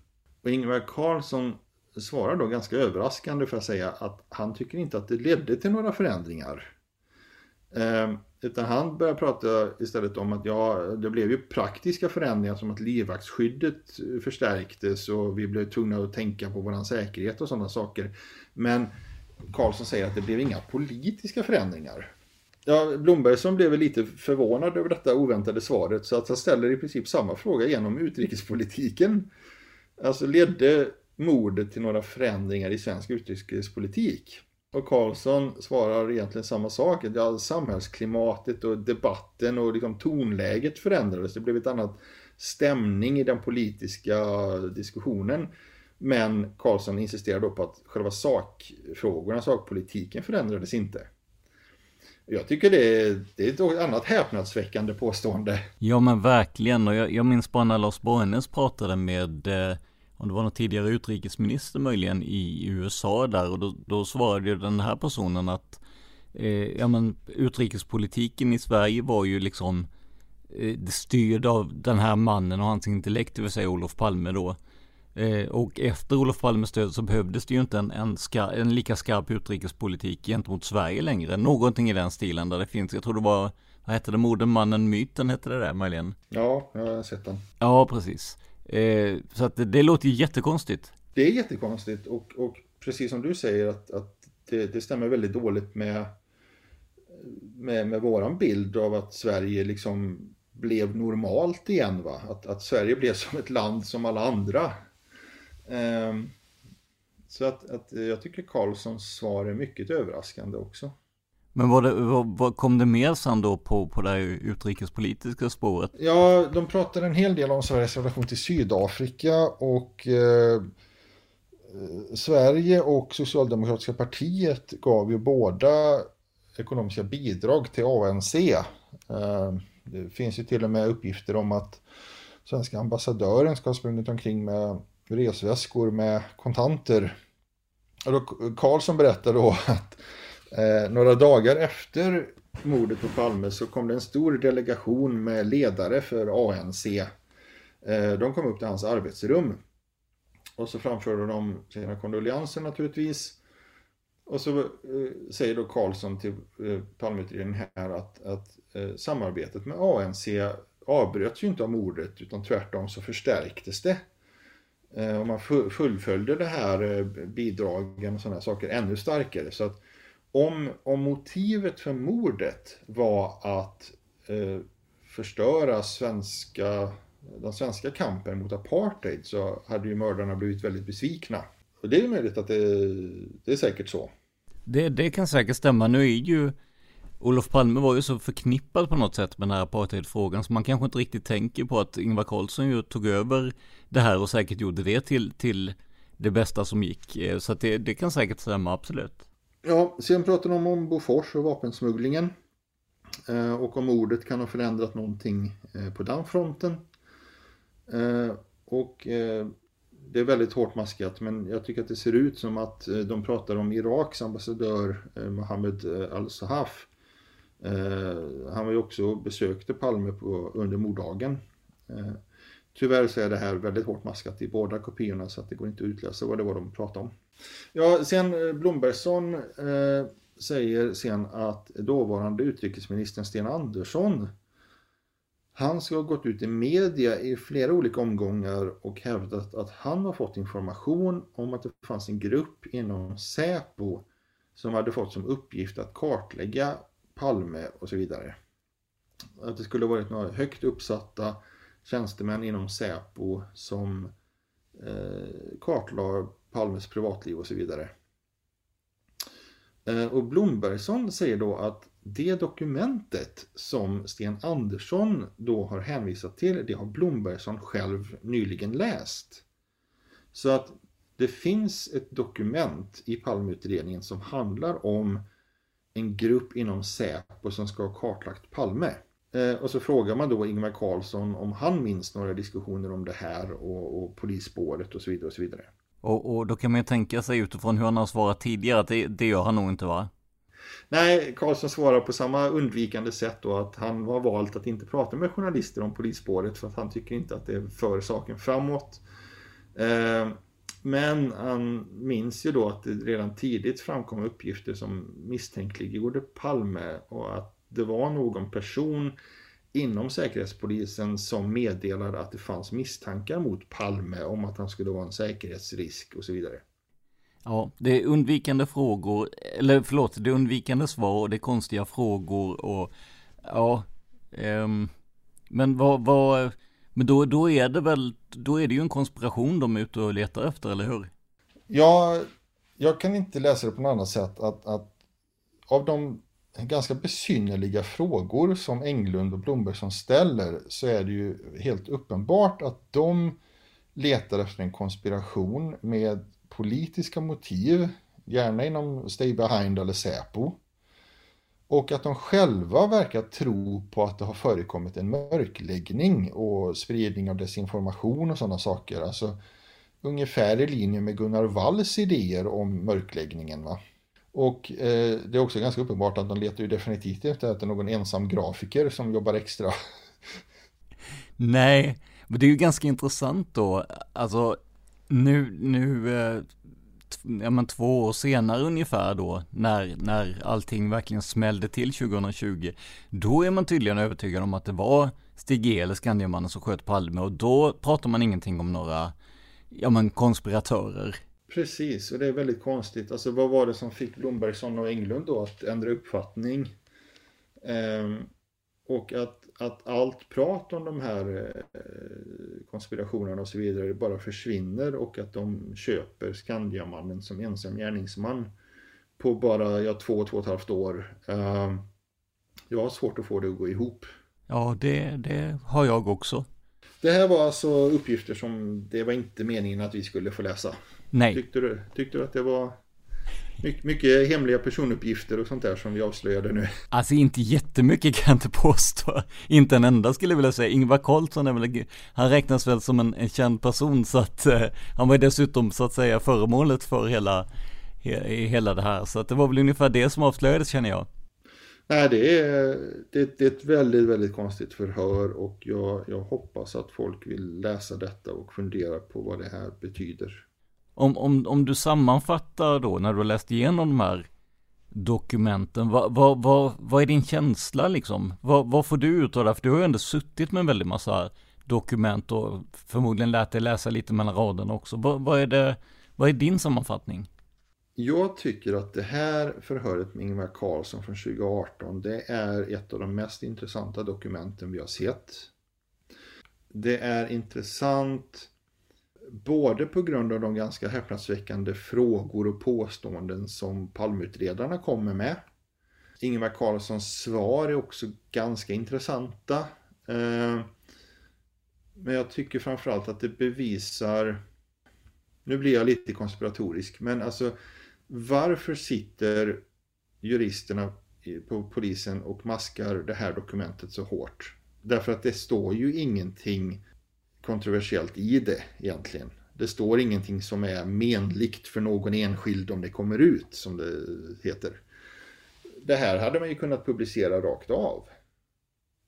[SPEAKER 5] Och Ingvar Carlsson svarar då ganska överraskande för att säga att han tycker inte att det ledde till några förändringar. Eh, utan han börjar prata istället om att ja, det blev ju praktiska förändringar som att livvaktsskyddet förstärktes och vi blev tvungna att tänka på våran säkerhet och sådana saker. Men Karlsson säger att det blev inga politiska förändringar. Ja, Blombergsson blev lite förvånad över detta oväntade svaret så att han ställer i princip samma fråga genom utrikespolitiken. Alltså ledde mordet till några förändringar i svensk utrikespolitik? Och Karlsson svarar egentligen samma sak. Ja, samhällsklimatet och debatten och liksom tonläget förändrades. Det blev ett annat stämning i den politiska diskussionen. Men Karlsson insisterar då på att själva sakfrågorna, sakpolitiken förändrades inte. Jag tycker det är, det är ett annat häpnadsväckande påstående.
[SPEAKER 4] Ja men verkligen och jag, jag minns bara när Lars Borgnäs pratade med eh, om det var någon tidigare utrikesminister möjligen i USA där och då, då svarade ju den här personen att eh, ja men utrikespolitiken i Sverige var ju liksom eh, styrd av den här mannen och hans intellekt, det vill säga Olof Palme då. Eh, och efter Olof Palmes död så behövdes det ju inte en, en, ska, en lika skarp utrikespolitik gentemot Sverige längre. Någonting i den stilen där det finns, jag tror det var, vad hette det, Modermannen myten hette det där möjligen?
[SPEAKER 5] Ja, jag har sett den.
[SPEAKER 4] Ja, precis. Eh, så att det, det låter ju jättekonstigt.
[SPEAKER 5] Det är jättekonstigt och, och precis som du säger att, att det, det stämmer väldigt dåligt med, med, med våran bild av att Sverige liksom blev normalt igen. Va? Att, att Sverige blev som ett land som alla andra. Eh, så att, att jag tycker Karlssons svar är mycket överraskande också.
[SPEAKER 4] Men var det, vad, kom det mer sen då på, på det här utrikespolitiska spåret?
[SPEAKER 5] Ja, de pratade en hel del om Sveriges relation till Sydafrika och eh, eh, Sverige och Socialdemokratiska partiet gav ju båda ekonomiska bidrag till ANC. Eh, det finns ju till och med uppgifter om att svenska ambassadören ska ha sprungit omkring med resväskor med kontanter. Och då, Karlsson berättar då att Eh, några dagar efter mordet på Palme så kom det en stor delegation med ledare för ANC. Eh, de kom upp till hans arbetsrum. Och så framförde de sina kondolenser naturligtvis. Och så eh, säger då Karlsson till eh, Palmeutredningen här att, att eh, samarbetet med ANC avbröts ju inte av mordet utan tvärtom så förstärktes det. Eh, och man fullföljde det här eh, bidragen och sådana saker ännu starkare. Så att om, om motivet för mordet var att eh, förstöra svenska, den svenska kampen mot apartheid så hade ju mördarna blivit väldigt besvikna. Och det är möjligt att det, det är säkert så.
[SPEAKER 4] Det, det kan säkert stämma. Nu är ju Olof Palme var ju så förknippad på något sätt med den här apartheidfrågan så man kanske inte riktigt tänker på att Ingvar Carlsson ju tog över det här och säkert gjorde det till, till det bästa som gick. Eh, så att det, det kan säkert stämma, absolut.
[SPEAKER 5] Ja, sen pratar de om Bofors och vapensmugglingen. Eh, och om mordet kan ha förändrat någonting eh, på den fronten. Eh, och eh, det är väldigt hårt maskat men jag tycker att det ser ut som att eh, de pratar om Iraks ambassadör eh, Mohammed Al-Sahaf. Han var ju också besökte Palme på, under morddagen. Tyvärr så är det här väldigt hårt maskat i båda kopiorna så att det går inte att utläsa vad det var de pratade om. Ja, sen eh, Blombergsson eh, säger sen att dåvarande utrikesministern Sten Andersson han ska ha gått ut i media i flera olika omgångar och hävdat att han har fått information om att det fanns en grupp inom Säpo som hade fått som uppgift att kartlägga Palme och så vidare. Att det skulle varit några högt uppsatta tjänstemän inom Säpo som eh, kartlade Palmes privatliv och så vidare. Eh, och Blombergsson säger då att det dokumentet som Sten Andersson då har hänvisat till, det har Blombergsson själv nyligen läst. Så att det finns ett dokument i Palmeutredningen som handlar om en grupp inom Säpo som ska ha kartlagt Palme. Eh, och så frågar man då Ingvar Carlsson om han minns några diskussioner om det här och, och polisspåret och så vidare och så vidare.
[SPEAKER 4] Och, och då kan man ju tänka sig utifrån hur han har svarat tidigare att det, det gör han nog inte va?
[SPEAKER 5] Nej, Karlsson svarar på samma undvikande sätt då att han har valt att inte prata med journalister om polisspåret för att han tycker inte att det för saken framåt. Eh, men han minns ju då att det redan tidigt framkom uppgifter som misstänkliggjorde Palme och att det var någon person inom Säkerhetspolisen som meddelade att det fanns misstankar mot Palme om att han skulle vara en säkerhetsrisk och så vidare.
[SPEAKER 4] Ja, det är undvikande frågor, eller förlåt, det är undvikande svar och det är konstiga frågor och ja, um, men vad, vad, men då, då är det väl, då är det ju en konspiration de är ute och letar efter, eller hur?
[SPEAKER 5] Ja, jag kan inte läsa det på något annat sätt att, att av de ganska besynnerliga frågor som Englund och Blombergsson ställer så är det ju helt uppenbart att de letar efter en konspiration med politiska motiv, gärna inom Stay Behind eller Säpo. Och att de själva verkar tro på att det har förekommit en mörkläggning och spridning av desinformation och sådana saker. Alltså ungefär i linje med Gunnar Walls idéer om mörkläggningen. Va? Och eh, det är också ganska uppenbart att de letar ju definitivt efter att det är någon ensam grafiker som jobbar extra. [laughs]
[SPEAKER 4] Nej, men det är ju ganska intressant då. Alltså nu, nu, eh, ja men två år senare ungefär då, när, när allting verkligen smällde till 2020, då är man tydligen övertygad om att det var Stig E eller Skandiamannen som sköt Palme och då pratar man ingenting om några, ja men konspiratörer.
[SPEAKER 5] Precis, och det är väldigt konstigt. Alltså vad var det som fick Blombergsson och Englund då att ändra uppfattning? Ehm, och att, att allt prat om de här eh, konspirationerna och så vidare bara försvinner och att de köper Skandiamannen som ensam gärningsman på bara ja, två, två och ett halvt år. Ehm, jag har svårt att få det att gå ihop.
[SPEAKER 4] Ja, det, det har jag också.
[SPEAKER 5] Det här var alltså uppgifter som det var inte meningen att vi skulle få läsa.
[SPEAKER 4] Nej.
[SPEAKER 5] Tyckte du, tyckte du att det var mycket, mycket hemliga personuppgifter och sånt där som vi avslöjade nu?
[SPEAKER 4] Alltså inte jättemycket kan jag inte påstå. Inte en enda skulle jag vilja säga. Ingvar Carlsson är väl, han räknas väl som en, en känd person så att eh, han var dessutom så att säga föremålet för hela, he, hela det här. Så att det var väl ungefär det som avslöjades känner jag.
[SPEAKER 5] Nej, det är, det, det är ett väldigt, väldigt konstigt förhör och jag, jag hoppas att folk vill läsa detta och fundera på vad det här betyder.
[SPEAKER 4] Om, om, om du sammanfattar då när du har läst igenom de här dokumenten, vad, vad, vad, vad är din känsla liksom? Vad, vad får du ut av det? För du har ju ändå suttit med en väldig massa dokument och förmodligen lärt dig läsa lite mellan raderna också. Vad, vad, är det, vad är din sammanfattning?
[SPEAKER 5] Jag tycker att det här förhöret med Ingvar Carlsson från 2018 det är ett av de mest intressanta dokumenten vi har sett. Det är intressant både på grund av de ganska häpnadsväckande frågor och påståenden som palmutredarna kommer med. Ingvar Karlssons svar är också ganska intressanta. Eh, men jag tycker framförallt att det bevisar, nu blir jag lite konspiratorisk, men alltså varför sitter juristerna på polisen och maskar det här dokumentet så hårt? Därför att det står ju ingenting kontroversiellt i det egentligen. Det står ingenting som är menligt för någon enskild om det kommer ut, som det heter. Det här hade man ju kunnat publicera rakt av.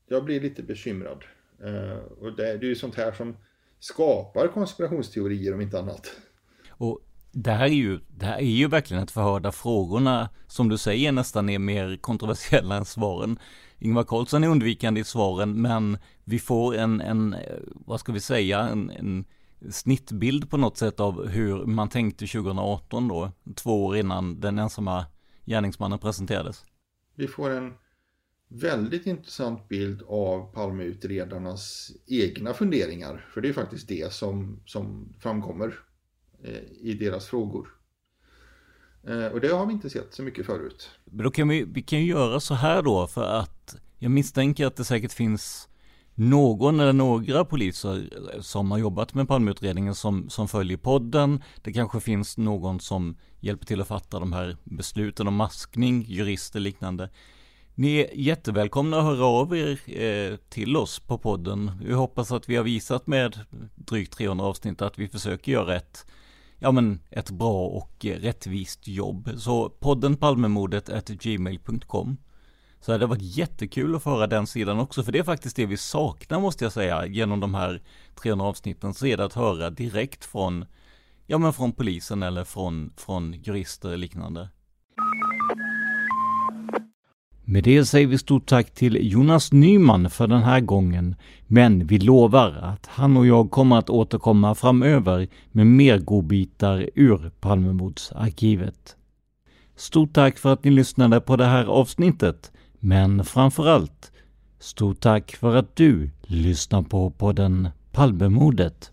[SPEAKER 5] Jag blir lite bekymrad. Eh, och det är ju sånt här som skapar konspirationsteorier om inte annat.
[SPEAKER 4] Och det här är ju, det här är ju verkligen ett förhör där frågorna, som du säger, nästan är mer kontroversiella än svaren. Ingvar Carlsson är undvikande i svaren, men vi får en, en eh, vad ska vi säga, en, en snittbild på något sätt av hur man tänkte 2018 då, två år innan den ensamma gärningsmannen presenterades.
[SPEAKER 5] Vi får en väldigt intressant bild av Palmeutredarnas egna funderingar, för det är faktiskt det som, som framkommer eh, i deras frågor. Eh, och det har vi inte sett så mycket förut.
[SPEAKER 4] Men då kan vi, vi kan ju göra så här då för att jag misstänker att det säkert finns någon eller några poliser eh, som har jobbat med Palmeutredningen som, som följer podden. Det kanske finns någon som hjälper till att fatta de här besluten om maskning, jurister liknande. Ni är jättevälkomna att höra av er eh, till oss på podden. Vi hoppas att vi har visat med drygt 300 avsnitt att vi försöker göra ett ja men ett bra och eh, rättvist jobb. Så podden Palmemordet gmail.com så det varit jättekul att få höra den sidan också, för det är faktiskt det vi saknar måste jag säga, genom de här 300 avsnitten, så är det att höra direkt från, ja men från polisen eller från, från jurister och liknande. Med det säger vi stort tack till Jonas Nyman för den här gången, men vi lovar att han och jag kommer att återkomma framöver med mer godbitar ur Palmemordsarkivet. Stort tack för att ni lyssnade på det här avsnittet, men framförallt stort tack för att du lyssnar på podden Palmemordet.